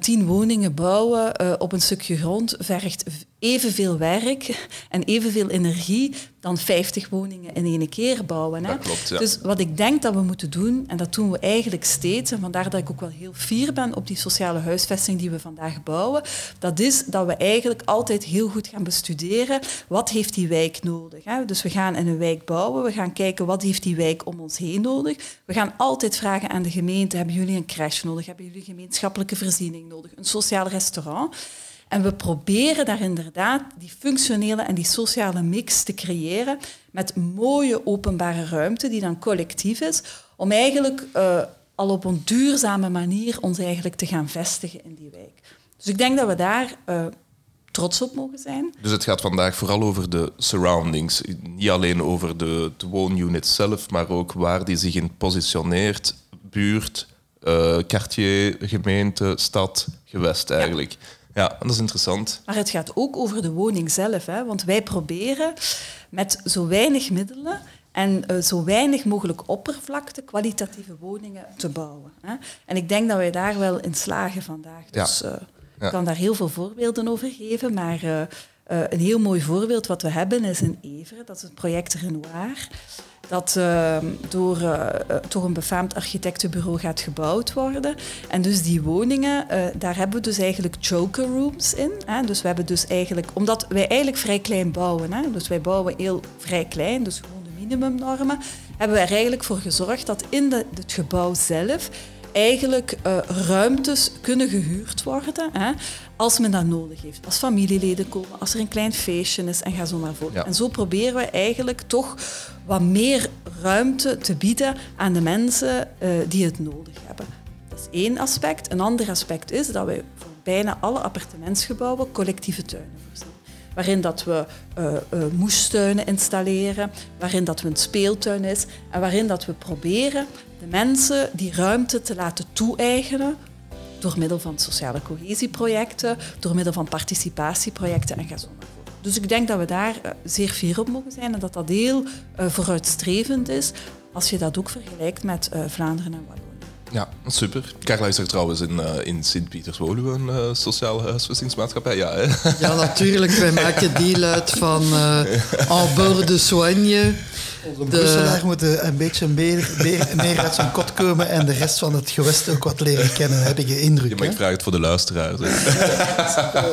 tien woningen bouwen op een stukje grond vergt evenveel werk en evenveel energie dan 50 woningen in één keer bouwen. Hè? Dat klopt, ja. Dus wat ik denk dat we moeten doen, en dat doen we eigenlijk steeds, en vandaar dat ik ook wel heel fier ben op die sociale huisvesting die we vandaag bouwen, dat is dat we eigenlijk altijd heel goed gaan bestuderen wat heeft die wijk nodig. Hè? Dus we gaan in een wijk bouwen, we gaan kijken wat heeft die wijk om ons heen nodig. We gaan altijd vragen aan de gemeente, hebben jullie een crash nodig? Hebben jullie gemeenschappelijke nodig? Een sociaal restaurant? En we proberen daar inderdaad die functionele en die sociale mix te creëren met mooie openbare ruimte die dan collectief is, om eigenlijk uh, al op een duurzame manier ons eigenlijk te gaan vestigen in die wijk. Dus ik denk dat we daar uh, trots op mogen zijn. Dus het gaat vandaag vooral over de surroundings. Niet alleen over de, de woonunit zelf, maar ook waar die zich in positioneert, buurt, uh, quartier, gemeente, stad, gewest eigenlijk. Ja. Ja, dat is interessant. Maar het gaat ook over de woning zelf. Hè? Want wij proberen met zo weinig middelen en uh, zo weinig mogelijk oppervlakte kwalitatieve woningen te bouwen. Hè? En ik denk dat wij daar wel in slagen vandaag. Dus uh, ja. ik kan daar heel veel voorbeelden over geven. Maar uh, een heel mooi voorbeeld wat we hebben is in Everen. Dat is het project Renoir dat uh, door uh, toch een befaamd architectenbureau gaat gebouwd worden. En dus die woningen, daar hebben we dus eigenlijk joker rooms in. Hè? Dus we hebben dus eigenlijk, omdat wij eigenlijk vrij klein bouwen, hè? dus wij bouwen heel vrij klein, dus gewoon de minimumnormen, hebben we er eigenlijk voor gezorgd dat in de, het gebouw zelf eigenlijk uh, ruimtes kunnen gehuurd worden hè, als men dat nodig heeft. Als familieleden komen, als er een klein feestje is en ga zo maar voort. Ja. En zo proberen we eigenlijk toch wat meer ruimte te bieden aan de mensen uh, die het nodig hebben. Dat is één aspect. Een ander aspect is dat wij voor bijna alle appartementsgebouwen collectieve tuinen voorzien waarin dat we uh, uh, moestuinen installeren, waarin dat we een speeltuin is en waarin dat we proberen de mensen die ruimte te laten toe-eigenen door middel van sociale cohesieprojecten, door middel van participatieprojecten en ga zo maar voort. Dus ik denk dat we daar uh, zeer fier op mogen zijn en dat dat heel vooruitstrevend is als je dat ook vergelijkt met Vlaanderen en Wallonië. Ja, super. Carla is er trouwens in, uh, in Sint-Pieterswoluwe een uh, sociale huisvestingsmaatschappij. Ja, hè? ja, natuurlijk. Wij maken deel uit van uh, En bord de soigne. Onze de... Brusselaar moeten een beetje meer, meer, meer uit zijn kot komen en de rest van het gewest ook wat leren kennen, heb ik de indruk. Ja, maar ik vraag het voor de luisteraars.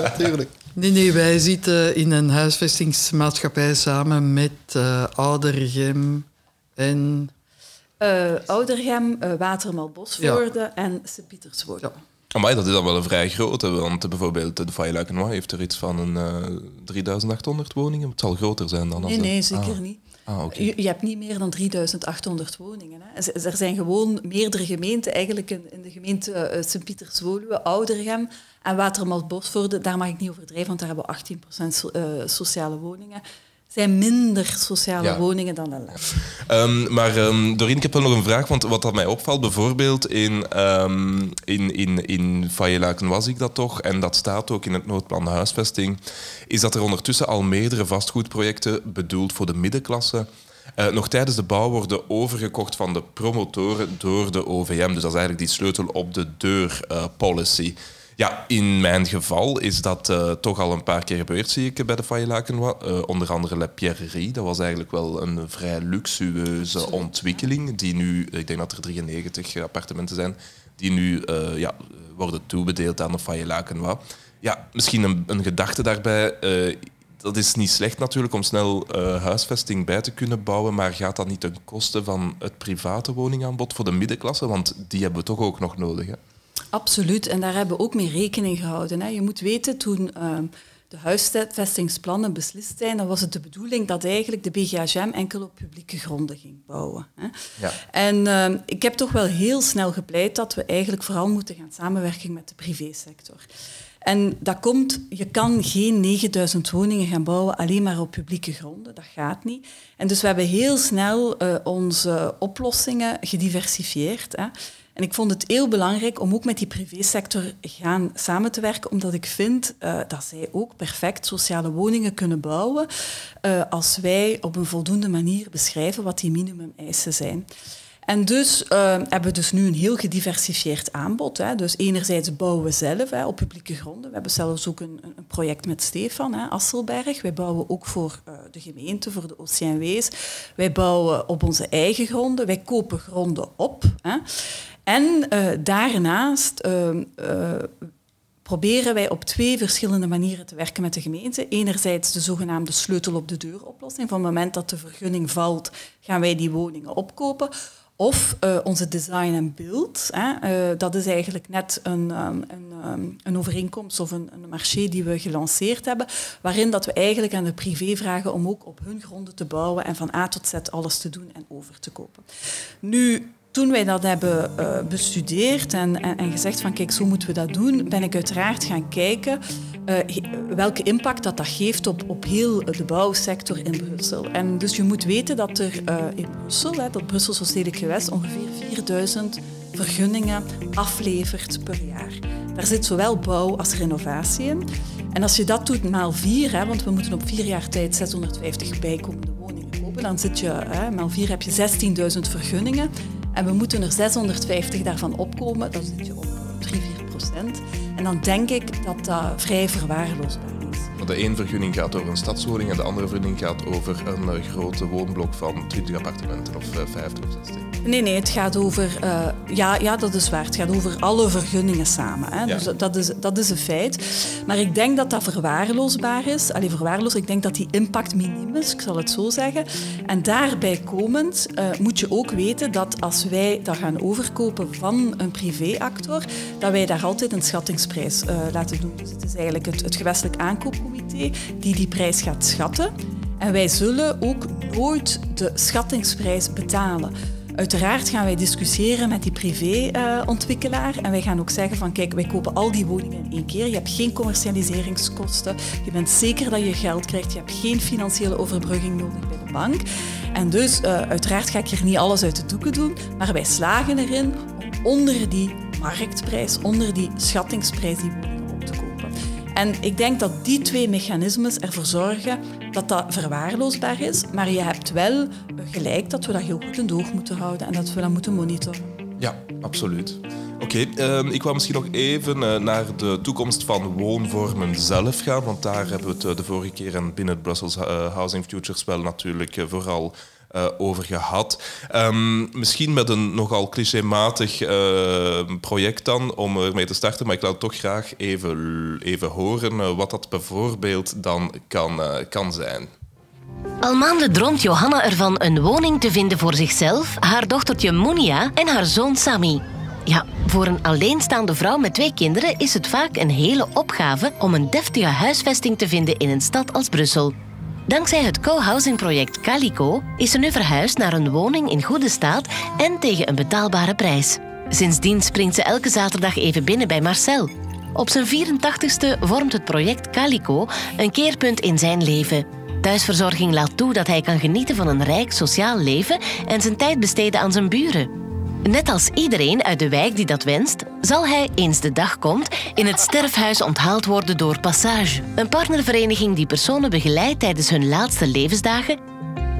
Natuurlijk. Nee, nee, wij zitten in een huisvestingsmaatschappij samen met uh, Oudergem en uh, Oudergem, uh, Watermal Bosvoorde ja. en Sint-Pieterswoorde. Ja. Amai, dat is dan wel een vrij grote, want bijvoorbeeld de Faye Luikenois heeft er iets van een uh, 3800 woningen. Het zal groter zijn dan... Nee, nee, zeker ah. niet. Ah, okay. je, je, hebt niet meer dan 3800 woningen. Hè. Er zijn gewoon meerdere gemeenten, eigenlijk in, in de gemeente uh, Sint-Pieterswoluwe, Oudergem en Watermal Bosvoorde. Daar mag ik niet overdrijven, want daar hebben we 18% so, uh, sociale woningen zijn minder sociale ja. woningen dan een land. Um, maar um, Doreen, ik heb wel nog een vraag, want wat dat mij opvalt, bijvoorbeeld in, um, in, in, in Fayelaken was ik dat toch, en dat staat ook in het noodplan huisvesting, is dat er ondertussen al meerdere vastgoedprojecten bedoeld voor de middenklasse uh, nog tijdens de bouw worden overgekocht van de promotoren door de OVM. Dus dat is eigenlijk die sleutel op de deur uh, policy. Ja, in mijn geval is dat uh, toch al een paar keer gebeurd, zie ik bij de Fayelaken. Uh, onder andere La Pierrerie. Dat was eigenlijk wel een vrij luxueuze ontwikkeling. Die nu, ik denk dat er 93 appartementen zijn, die nu uh, ja, worden toebedeeld aan de Fayelaken. Ja, misschien een, een gedachte daarbij. dat is niet slecht natuurlijk om snel huisvesting bij te kunnen bouwen, maar gaat dat niet ten koste van het private woningaanbod voor de middenklasse? Want die hebben we toch ook nog nodig. Hè? Absoluut, en daar hebben we ook mee rekening gehouden. Hè. Je moet weten, toen uh, de huisvestingsplannen beslist zijn, dan was het de bedoeling dat eigenlijk de BGHM enkel op publieke gronden ging bouwen. Hè. Ja. En uh, ik heb toch wel heel snel gepleit dat we eigenlijk vooral moeten gaan samenwerken met de privésector. En dat komt, je kan geen 9000 woningen gaan bouwen alleen maar op publieke gronden. Dat gaat niet. En dus we hebben heel snel uh, onze oplossingen gediversifieerd. Hè. En ik vond het heel belangrijk om ook met die privésector gaan samen te werken, omdat ik vind uh, dat zij ook perfect sociale woningen kunnen bouwen uh, als wij op een voldoende manier beschrijven wat die minimumeisen zijn. En dus uh, hebben we dus nu een heel gediversifieerd aanbod. Hè. Dus enerzijds bouwen we zelf hè, op publieke gronden. We hebben zelfs ook een, een project met Stefan, hè, Asselberg. Wij bouwen ook voor de gemeente, voor de OCMW's. Wij bouwen op onze eigen gronden. Wij kopen gronden op. Hè. En uh, daarnaast proberen wij op twee verschillende manieren te werken met de gemeente. Enerzijds de zogenaamde sleutel op de deur oplossing. Van het moment dat de vergunning valt, gaan wij die woningen opkopen. Of uh, onze design en build. Dat is eigenlijk net een, um, een, um, een overeenkomst of een, een, marché die we gelanceerd hebben, waarin dat we eigenlijk aan de privé vragen om ook op hun gronden te bouwen en van A tot Z alles te doen en over te kopen. Nu, toen wij dat hebben uh, bestudeerd en, en, en, gezegd van kijk, zo moeten we dat doen, ben ik uiteraard gaan kijken uh, welke impact dat, dat geeft op, op heel de bouwsector in Brussel. En dus je moet weten dat er uh, in Brussel, hè, dat Brusselse stedelijk gewest, ongeveer 4000 vergunningen aflevert per jaar. Daar zit zowel bouw als renovatie in. En als je dat doet maal vier, hè, want we moeten op vier jaar tijd 650 bijkomende woningen kopen, dan zit je, hè, maal vier heb je 16.000 vergunningen. En we moeten er 650 daarvan opkomen, dan zit je op 3, 4 procent. En dan denk ik dat dat vrij verwaarloosbaar is. De één vergunning gaat over een stadswoning en de andere vergunning gaat over een uh, grote woonblok van 20 appartementen of uh, 50 of 60. Nee, nee, het gaat over... Uh, ja, ja, dat is waar. Het gaat over alle vergunningen samen. Hè. Ja. Dus dat is, dat is een feit. Maar ik denk dat dat verwaarloosbaar is. Allee, verwaarloos, ik denk dat die impact miniem is, ik zal het zo zeggen. En daarbij komend uh, moet je ook weten dat als wij dat gaan overkopen van een privéactor, dat wij daar altijd een schattingsprijs uh, laten doen. Dus het is eigenlijk het, het gewestelijk die die prijs gaat schatten. En wij zullen ook nooit de schattingsprijs betalen. Uiteraard gaan wij discussiëren met die privéontwikkelaar. Uh, en wij gaan ook zeggen van kijk, wij kopen al die woningen in één keer. Je hebt geen commercialiseringskosten. Je bent zeker dat je geld krijgt. Je hebt geen financiële overbrugging nodig bij de bank. En dus uh, uiteraard ga ik hier niet alles uit de doeken doen. Maar wij slagen erin om onder die marktprijs, onder die schattingsprijs die kopen. En ik denk dat die twee mechanismes ervoor zorgen dat dat verwaarloosbaar is. Maar je hebt wel gelijk dat we dat heel goed in de oog moeten houden en dat we dat moeten monitoren. Ja, absoluut. Oké, um, ik wou misschien nog even uh, naar de toekomst van woonvormen zelf gaan, want daar hebben we het uh, de vorige keer en binnen het Brussels uh, Housing Futures wel natuurlijk vooral uh, over gehad. Um, misschien met een nogal clichématig uh, project dan, om ermee te starten, maar ik laat toch graag even, even horen uh, wat dat bijvoorbeeld dan kan, kan zijn. Al maanden droomt Johanna ervan een woning te vinden voor zichzelf, haar dochtertje Munia en haar zoon Sami. Ja, voor een alleenstaande vrouw met twee kinderen is het vaak een hele opgave om een deftige huisvesting te vinden in een stad als Brussel. Dankzij het co-housing project Calico is ze nu verhuisd naar een woning in goede staat en tegen een betaalbare prijs. Sindsdien springt ze elke zaterdag even binnen bij Marcel. Op zijn 84ste vormt het project Calico een keerpunt in zijn leven. Thuisverzorging laat toe dat hij kan genieten van een rijk sociaal leven en zijn tijd besteden aan zijn buren. Net als iedereen uit de wijk die dat wenst, zal hij, eens de dag komt, in het sterfhuis onthaald worden door Passage. Een partnervereniging die personen begeleidt tijdens hun laatste levensdagen,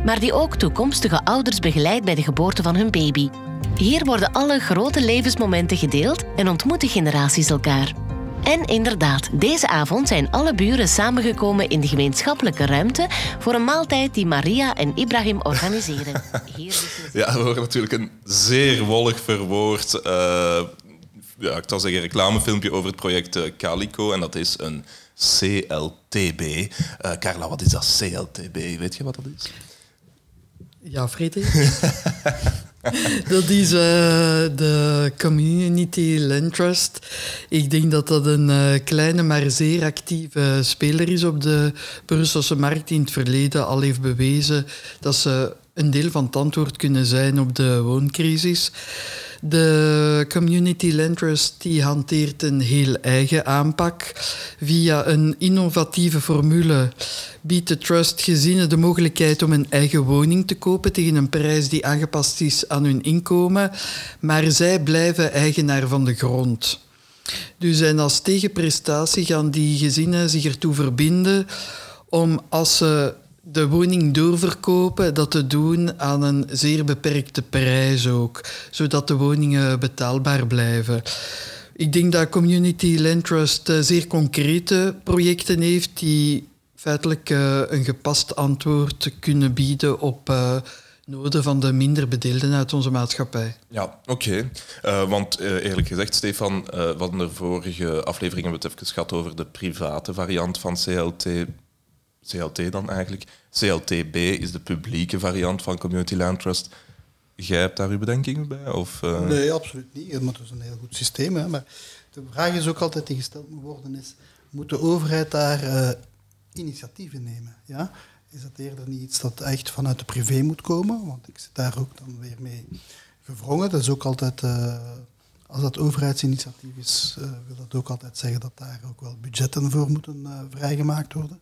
maar die ook toekomstige ouders begeleidt bij de geboorte van hun baby. Hier worden alle grote levensmomenten gedeeld en ontmoeten generaties elkaar. En inderdaad, deze avond zijn alle buren samengekomen in de gemeenschappelijke ruimte voor een maaltijd die Maria en Ibrahim organiseren. ja, we horen natuurlijk een zeer wollig verwoord, uh, ja, ik zou zeggen, reclamefilmpje over het project uh, Calico. En dat is een CLTB. Uh, Carla, wat is dat CLTB? Weet je wat dat is? Ja, Frederik. dat is uh, de Community Land Trust. Ik denk dat dat een uh, kleine, maar zeer actieve speler is op de Brusselse markt. In het verleden al heeft bewezen dat ze een deel van het antwoord kunnen zijn op de wooncrisis. De Community Land Trust die hanteert een heel eigen aanpak. Via een innovatieve formule biedt de trust gezinnen de mogelijkheid om een eigen woning te kopen tegen een prijs die aangepast is aan hun inkomen, maar zij blijven eigenaar van de grond. Dus en als tegenprestatie gaan die gezinnen zich ertoe verbinden om als ze de woning doorverkopen, dat te doen aan een zeer beperkte prijs ook, zodat de woningen betaalbaar blijven. Ik denk dat Community Land Trust eh, zeer concrete projecten heeft die feitelijk uh, een gepast antwoord kunnen bieden op uh, noden van de minder bedeelden uit onze maatschappij. Ja, oké. Want eerlijk gezegd, Stefan, we hadden de vorige aflevering hebben we het even gehad over de private variant van CLT. CLT dan eigenlijk. CLTB is de publieke variant van Community Land Trust. Jij hebt daar uw bedenkingen bij? Of, uh... Nee, absoluut niet. Het is een heel goed systeem. Hè. Maar de vraag is ook altijd die gesteld moet worden, is, moet de overheid daar uh, initiatieven nemen? Ja? Is dat eerder niet iets dat echt vanuit de privé moet komen? Want ik zit daar ook dan weer mee gevrongen. Dat is ook altijd, uh, als dat overheidsinitiatief is, wil dat ook altijd zeggen dat daar ook wel budgetten voor moeten vrijgemaakt worden.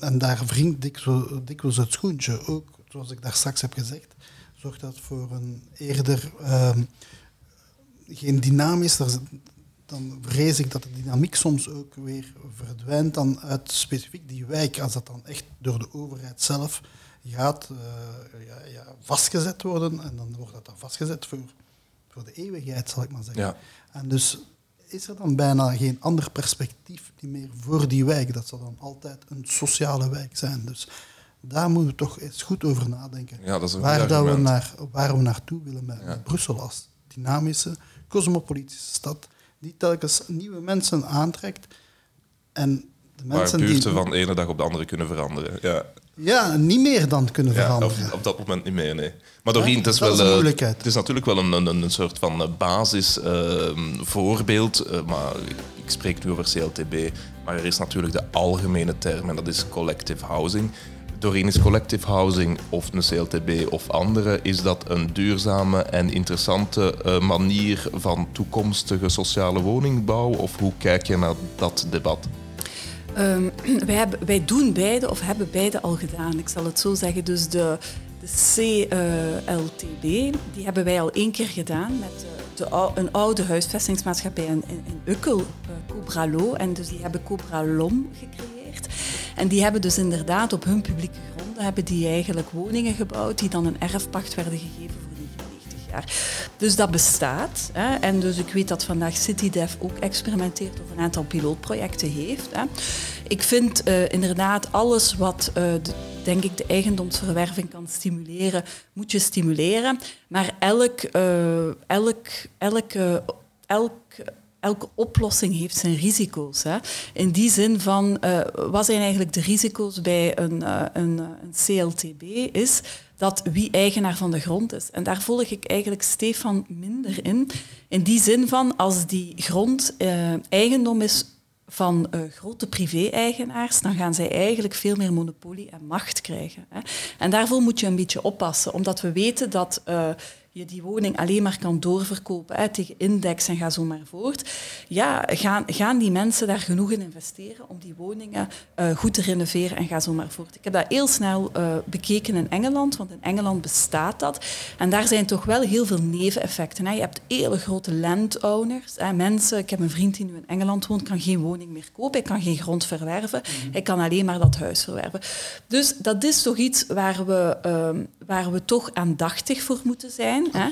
en daar wringt dikwijls, het schoentje. Ook, zoals ik daar straks heb gezegd, zorgt dat voor een eerder uh, geen dynamisch, dan vrees ik dat de dynamiek soms ook weer verdwijnt dan uit specifiek die wijk, als dat dan echt door de overheid zelf gaat ja, ja, vastgezet worden, en dan wordt dat dan vastgezet voor, voor de eeuwigheid, zal ik maar zeggen. Ja. En dus is er dan bijna geen ander perspectief meer voor die wijk. Dat zal dan altijd een sociale wijk zijn. Dus daar moeten we toch eens goed over nadenken. Ja, dat is waar, dat we naar, waar we naartoe willen met, Brussel als dynamische, cosmopolitische stad, die telkens nieuwe mensen aantrekt. En de mensen waar buurten die, van de ene dag op de andere kunnen veranderen. Ja, ja niet meer dan kunnen veranderen. Op, op, dat moment niet meer, nee. Maar Doreen, het is, wel, is uh, het is natuurlijk wel een, een, een soort van eh, basisvoorbeeld. Uh, maar ik spreek nu over CLTB. Maar er is natuurlijk de algemene term en dat is collective housing door is collective housing of een CLTB of andere, is dat een duurzame en interessante uh, manier van toekomstige sociale woningbouw? Of hoe kijk je naar dat debat? Um, wij, hebben, wij doen beide of hebben beide al gedaan. Ik zal het zo zeggen. Dus de, de CLTB, die hebben wij al één keer gedaan met de, de, een oude huisvestingsmaatschappij in, in, Ukkel, uh, Cobralo. En dus die hebben Cobralom gecreëerd. En die hebben dus inderdaad op hun publieke gronden hebben die eigenlijk woningen gebouwd die dan een erfpacht werden gegeven voor 99 jaar. Dus dat bestaat. Hè. En dus ik weet dat vandaag CityDev ook experimenteert of een aantal pilootprojecten heeft. Hè. Ik vind uh, inderdaad alles wat uh, de, denk ik de eigendomsverwerving kan stimuleren, moet je stimuleren. Maar elk, uh, elk, elk, elk elke oplossing heeft zijn risico's. Hè. In die zin van, uh, wat zijn eigenlijk de risico's bij een, uh, een, een, CLTB, is dat wie eigenaar van de grond is. En daar volg ik eigenlijk Stefan minder in. In die zin van, als die grond eigendom is van grote privé-eigenaars, dan gaan zij eigenlijk veel meer monopolie en macht krijgen. Hè. En daarvoor moet je een beetje oppassen, omdat we weten dat je die woning alleen maar kan doorverkopen hè, tegen index en ga zo maar voort. Ja, gaan, gaan die mensen daar genoeg in investeren om die woningen uh, goed te renoveren en ga zo maar voort. Ik heb dat heel snel uh, bekeken in Engeland, want in Engeland bestaat dat. En daar zijn toch wel heel veel neveneffecten. Hè. Je hebt hele grote landowners. Hè. Mensen, ik heb een vriend die nu in Engeland woont, kan geen woning meer kopen, hij kan geen grond verwerven, mm hij kan alleen maar dat huis verwerven. Dus dat is toch iets waar we, uh, waar we toch aandachtig voor moeten zijn. Hè?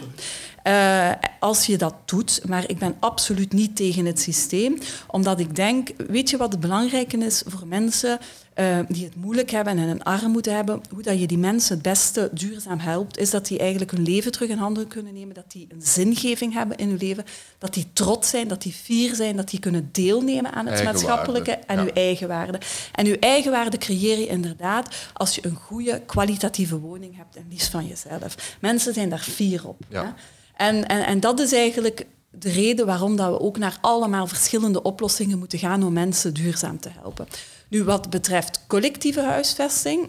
Uh, als je dat doet, maar ik ben absoluut niet tegen het systeem, omdat ik denk, weet je wat het belangrijke is voor mensen uh, die het moeilijk hebben en een armoede hebben, hoe dat je die mensen het beste duurzaam helpt, is dat die eigenlijk hun leven terug in handen kunnen nemen, dat die een zingeving hebben in hun leven, dat die trots zijn, dat die fier zijn, dat die kunnen deelnemen aan het maatschappelijke en ja. uw eigen waarde. En uw eigen waarde creëer je inderdaad als je een goede, kwalitatieve woning hebt en liefst van jezelf. Mensen zijn daar fier op. Ja. En, en, en dat is eigenlijk de reden waarom dat we ook naar allemaal verschillende oplossingen moeten gaan om mensen duurzaam te helpen. Nu, wat betreft collectieve huisvesting,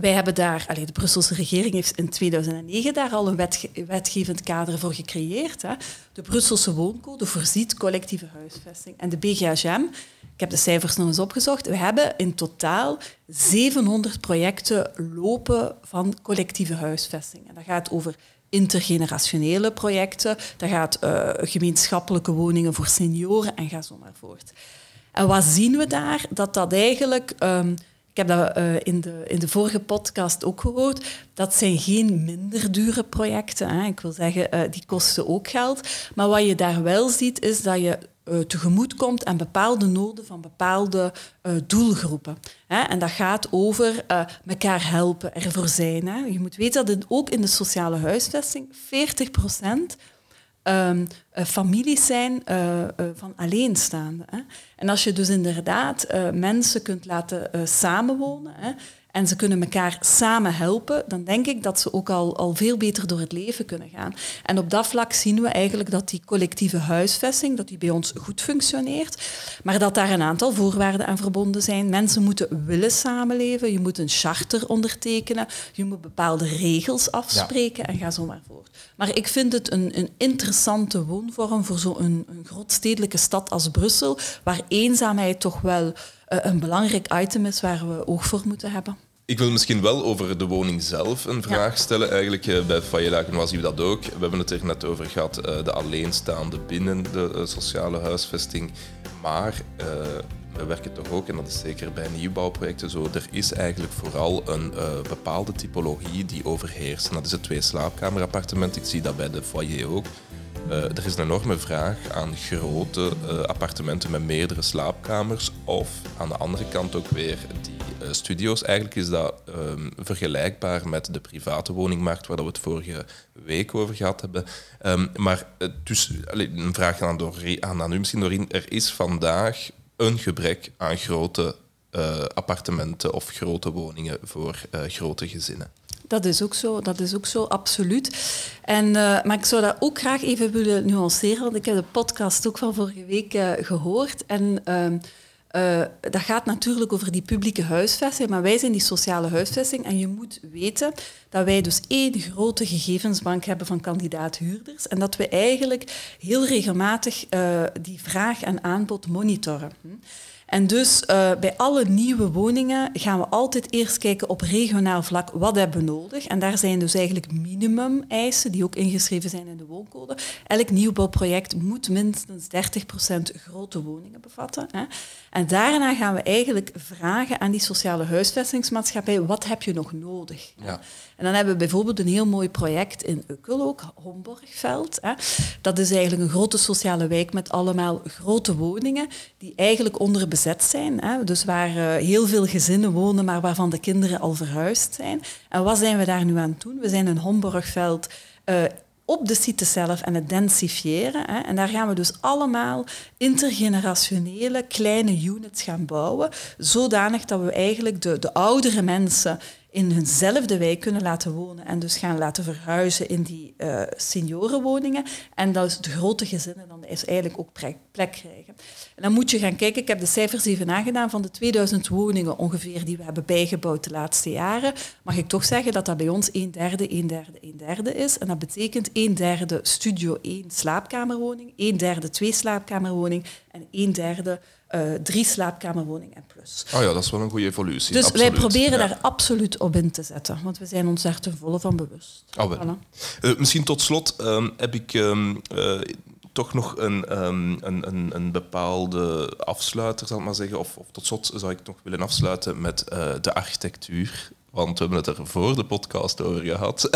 wij hebben daar, allez, de Brusselse regering heeft in 2009 daar al een wetge wetgevend kader voor gecreëerd. Hè. De Brusselse wooncode voorziet collectieve huisvesting. En de BGHM, ik heb de cijfers nog eens opgezocht, we hebben in totaal 700 projecten lopen van collectieve huisvesting. En dat gaat over intergenerationele projecten, dat gaat uh, gemeenschappelijke woningen voor senioren en ga zo maar voort. En wat zien we daar? Dat dat eigenlijk um, ik heb dat uh, in, de, in de vorige podcast ook gehoord, dat zijn geen minder dure projecten. Hè. Ik wil zeggen, uh, die kosten ook geld. Maar wat je daar wel ziet, is dat je tegemoet komt aan bepaalde noden van bepaalde uh, doelgroepen. En dat gaat over uh, elkaar helpen, ervoor zijn. Je moet weten dat ook in de sociale huisvesting 40 procent um, families zijn van alleenstaanden. Hè? En als je dus inderdaad mensen kunt laten samenwonen, en ze kunnen elkaar samen helpen, dan denk ik dat ze ook al, al veel beter door het leven kunnen gaan. En op dat vlak zien we eigenlijk dat die collectieve huisvesting, dat die bij ons goed functioneert, maar dat daar een aantal voorwaarden aan verbonden zijn. Mensen moeten willen samenleven, je moet een charter ondertekenen, je moet bepaalde regels afspreken en ga zo maar voort. Maar ik vind het een, een interessante woonvorm voor zo'n een, een grootstedelijke stad als Brussel, waar eenzaamheid toch wel een belangrijk item is waar we oog voor moeten hebben. Ik wil misschien wel over de woning zelf een vraag stellen. Eigenlijk uh, bij Fayelaken was u dat ook. We hebben het er net over gehad, uh, de alleenstaande binnen de sociale huisvesting. Maar we werken toch ook, en dat is zeker bij nieuwbouwprojecten zo, er is eigenlijk vooral een bepaalde typologie die overheerst. En dat is het twee slaapkamerappartement. Ik zie dat bij de foyer ook. Uh, er is een enorme vraag aan grote uh, appartementen met meerdere slaapkamers. Of aan de andere kant ook weer die uh, studio's. Eigenlijk is dat um, vergelijkbaar met de private woningmarkt, waar we het vorige week over gehad hebben. Um, maar dus, een vraag aan, door, aan, u misschien, Doreen. Er is vandaag een gebrek aan grote appartementen of grote woningen voor grote gezinnen. Dat is ook zo, dat is ook zo, absoluut. En, uh, maar ik zou dat ook graag even willen nuanceren, want ik heb de podcast ook van vorige week uh, gehoord. En uh, dat gaat natuurlijk over die publieke huisvesting, maar wij zijn die sociale huisvesting. En je moet weten dat wij dus één grote gegevensbank hebben van kandidaat-huurders en dat we eigenlijk heel regelmatig die vraag en aanbod monitoren. Hm. En dus uh, bij alle nieuwe woningen gaan we altijd eerst kijken op regionaal vlak wat hebben we nodig. En daar zijn dus eigenlijk minimum-eisen die ook ingeschreven zijn in de wooncode. Elk nieuwbouwproject moet minstens 30% grote woningen bevatten. Hè. En daarna gaan we eigenlijk vragen aan die sociale huisvestingsmaatschappij, wat heb je nog nodig? Ja. En dan hebben we bijvoorbeeld een heel mooi project in Ukkel ook, Homborgveld. Hè. Dat is eigenlijk een grote sociale wijk met allemaal grote woningen die eigenlijk onderbezet zijn. Hè. Dus waar uh, heel veel gezinnen wonen, maar waarvan de kinderen al verhuisd zijn. En wat zijn we daar nu aan het doen? We zijn in Homborgveld uh, op de site zelf en het densifiëren. Hè. En daar gaan we dus allemaal intergenerationele kleine units gaan bouwen, zodanig dat we eigenlijk de, de oudere mensen in hunzelfde wijk kunnen laten wonen en dus gaan laten verhuizen in die uh, seniorenwoningen. En dat is de grote gezinnen dan is eigenlijk ook plek, krijgen. En dan moet je gaan kijken, ik heb de cijfers even nagedaan, van de 2000 woningen ongeveer die we hebben bijgebouwd de laatste jaren, mag ik toch zeggen dat dat bij ons een derde, een derde, een derde is. En dat betekent een derde studio 1 slaapkamerwoning, een derde twee slaapkamerwoning en een derde uh, drie slaapkamerwoningen en plus. Oh ja, dat is wel een goede evolutie. Dus wij proberen daar absoluut op in te zetten, want we zijn ons daar ten volle van bewust. Oh, wel. Voilà. Uh, misschien tot slot um, heb ik um, uh, toch nog een, um, een, een, een, bepaalde afsluiter, zal ik maar zeggen. Of, of, tot slot zou ik nog willen afsluiten met de architectuur want we hebben het er voor de podcast over gehad.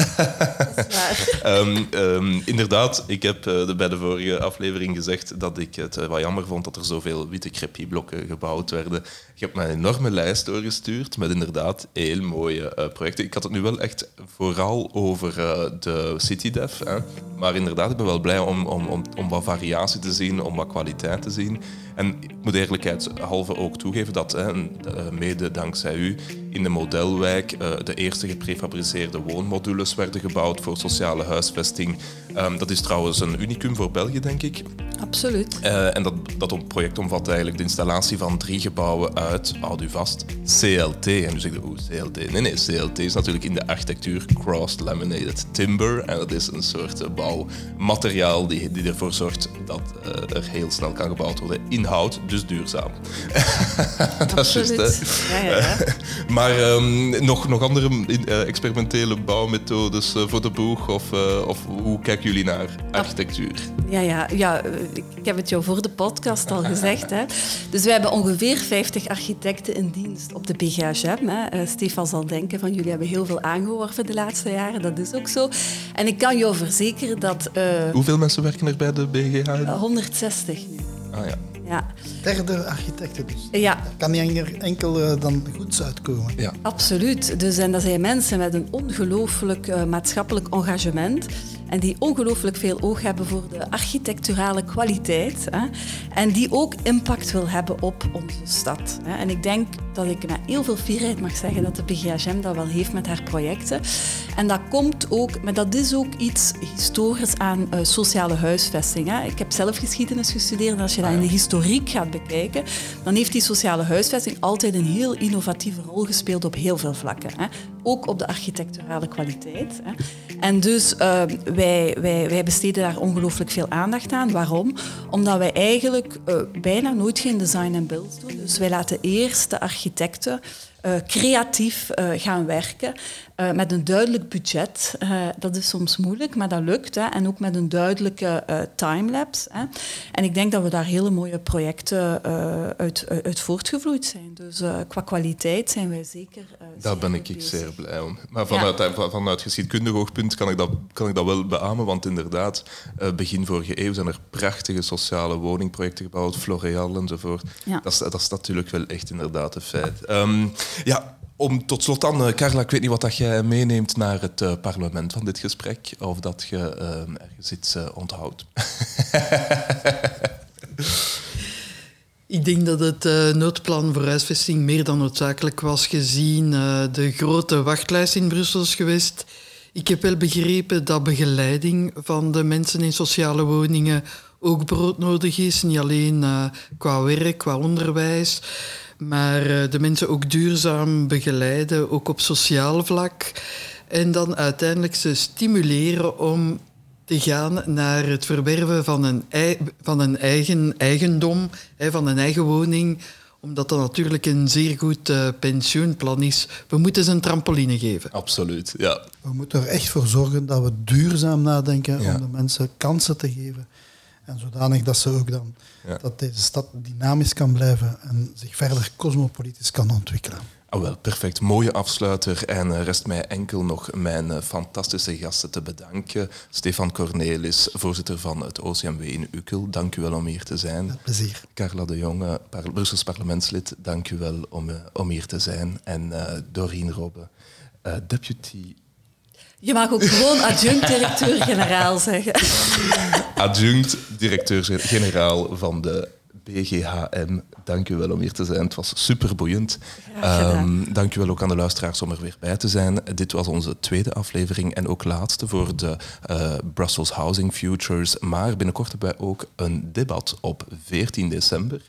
um, um, inderdaad, ik heb uh, bij de vorige aflevering gezegd dat ik het uh, wat jammer vond dat er zoveel witte crepie-blokken gebouwd werden. Ik heb mij een enorme lijst doorgestuurd met inderdaad heel mooie uh, projecten. Ik had het nu wel echt vooral over de CityDev. Hè. Maar inderdaad, ik ben wel blij om, om, om, om wat variatie te zien, om wat kwaliteit te zien. En ik moet eerlijkheidshalve ook toegeven dat, hè, mede dankzij u, in de modelwijk uh, de eerste geprefabriceerde woonmodules werden gebouwd voor sociale huisvesting. Um, dat is trouwens een unicum voor België, denk ik. Absoluut. Uh, en dat, dat project omvat eigenlijk de installatie van drie gebouwen uit, houd u vast, CLT. En nu zeg je, oeh, CLT. Nee, nee, CLT is natuurlijk in de architectuur Crossed Laminated Timber. En dat is een soort uh, bouwmateriaal die, die ervoor zorgt dat er heel snel kan gebouwd worden. Inhoud, dus duurzaam. dat is juist. Ja, ja, ja. maar um, nog, nog andere uh, experimentele bouwmethodes uh, voor de boeg? Of, uh, of hoe kijken jullie naar architectuur? Ja, ja, ja, ik heb het jou voor de podcast al gezegd. Hè. Dus we hebben ongeveer 50 architecten in dienst op de BGHM. Hè. Uh, Stefan zal denken van jullie hebben heel veel aangeworven de laatste jaren. Dat is ook zo. En ik kan jou verzekeren dat... Uh, Hoeveel mensen werken er bij de BGHM? 160 nu. Ah ja. Ja. Derde architecten dus. Ja. Daar kan niet enkel uh, dan goeds uitkomen. Ja. Absoluut. Dus, en dat zijn mensen met een ongelooflijk uh, maatschappelijk engagement en die ongelooflijk veel oog hebben voor de architecturale kwaliteit hè, en die ook impact wil hebben op onze stad. Hè. En ik denk dat ik met heel veel fierheid mag zeggen dat de PGHM dat wel heeft met haar projecten. En dat komt ook, maar dat is ook iets historisch aan uh, sociale huisvesting. Hè. Ik heb zelf geschiedenis gestudeerd en als je dat in de historiek gaat bekijken, dan heeft die sociale huisvesting altijd een heel innovatieve rol gespeeld op heel veel vlakken. Hè. Ook op de architecturale kwaliteit. Hè. En dus uh, wij, wij, wij besteden daar ongelooflijk veel aandacht aan. Waarom? Omdat wij eigenlijk uh, bijna nooit geen design en build doen. Dus wij laten eerst de architecten uh, creatief uh, gaan werken. Uh, met een duidelijk budget. dat is soms moeilijk, maar dat lukt. Hè. En ook met een duidelijke timelapse. Hè. En ik denk dat we daar hele mooie projecten uit, uit, voortgevloeid zijn. Dus qua kwaliteit zijn wij zeker. daar ben ik bezig. zeer blij om. Maar vanuit, ja. vanuit geschiedkundig oogpunt kan ik, dat, kan ik dat wel beamen. Want inderdaad, begin vorige eeuw zijn er prachtige sociale woningprojecten gebouwd. Floreal enzovoort. Ja. Dat, is, dat is natuurlijk wel echt inderdaad een feit. Um, ja, om tot slot dan, Carla, ik weet niet wat dat jij meeneemt naar het uh, parlement van dit gesprek, of dat je uh, ergens iets onthoudt. ik denk dat het noodplan voor huisvesting meer dan noodzakelijk was gezien de grote wachtlijst in Brussel is geweest. Ik heb wel begrepen dat begeleiding van de mensen in sociale woningen ook broodnodig is, niet alleen qua werk, qua onderwijs maar uh, de mensen ook duurzaam begeleiden, ook op sociaal vlak. En dan uiteindelijk ze stimuleren om te gaan naar het verwerven van een, van een eigen eigendom, hè, van een eigen woning, omdat dat natuurlijk een zeer goed uh, pensioenplan is. We moeten ze een trampoline geven. Absoluut, ja. We moeten er echt voor zorgen dat we duurzaam nadenken ja. om de mensen kansen te geven. En zodanig dat ze ook dan ja. dat deze stad dynamisch kan blijven en zich verder cosmopolitisch kan ontwikkelen. Oh wel, perfect. Mooie afsluiter. En rest mij enkel nog mijn fantastische gasten te bedanken. Stefan Cornelis, voorzitter van het OCMW in Ukkel. Dank u wel om hier te zijn. Met plezier. Carla de Jonge, par Brussels parlementslid. Dank u wel om, om hier te zijn. En uh, Doreen Robbe, uh, deputy je mag ook gewoon adjunct-directeur-generaal zeggen. Adjunct-directeur-generaal van de BGHM. Dank u wel om hier te zijn. Het was super boeiend. Um, dank u wel ook aan de luisteraars om er weer bij te zijn. Dit was onze tweede aflevering en ook laatste voor de uh, Brussels Housing Futures. Maar binnenkort hebben wij ook een debat op 14 december.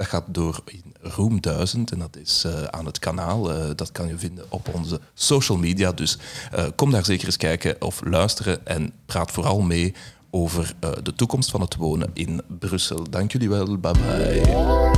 Dat gaat door in Room 1000 en dat is eh, aan het kanaal. Eh, dat kan je vinden op onze social media. Dus eh, kom daar zeker eens kijken of luisteren en praat vooral mee over de toekomst van het wonen in Brussel. Dank jullie wel. Bye bye.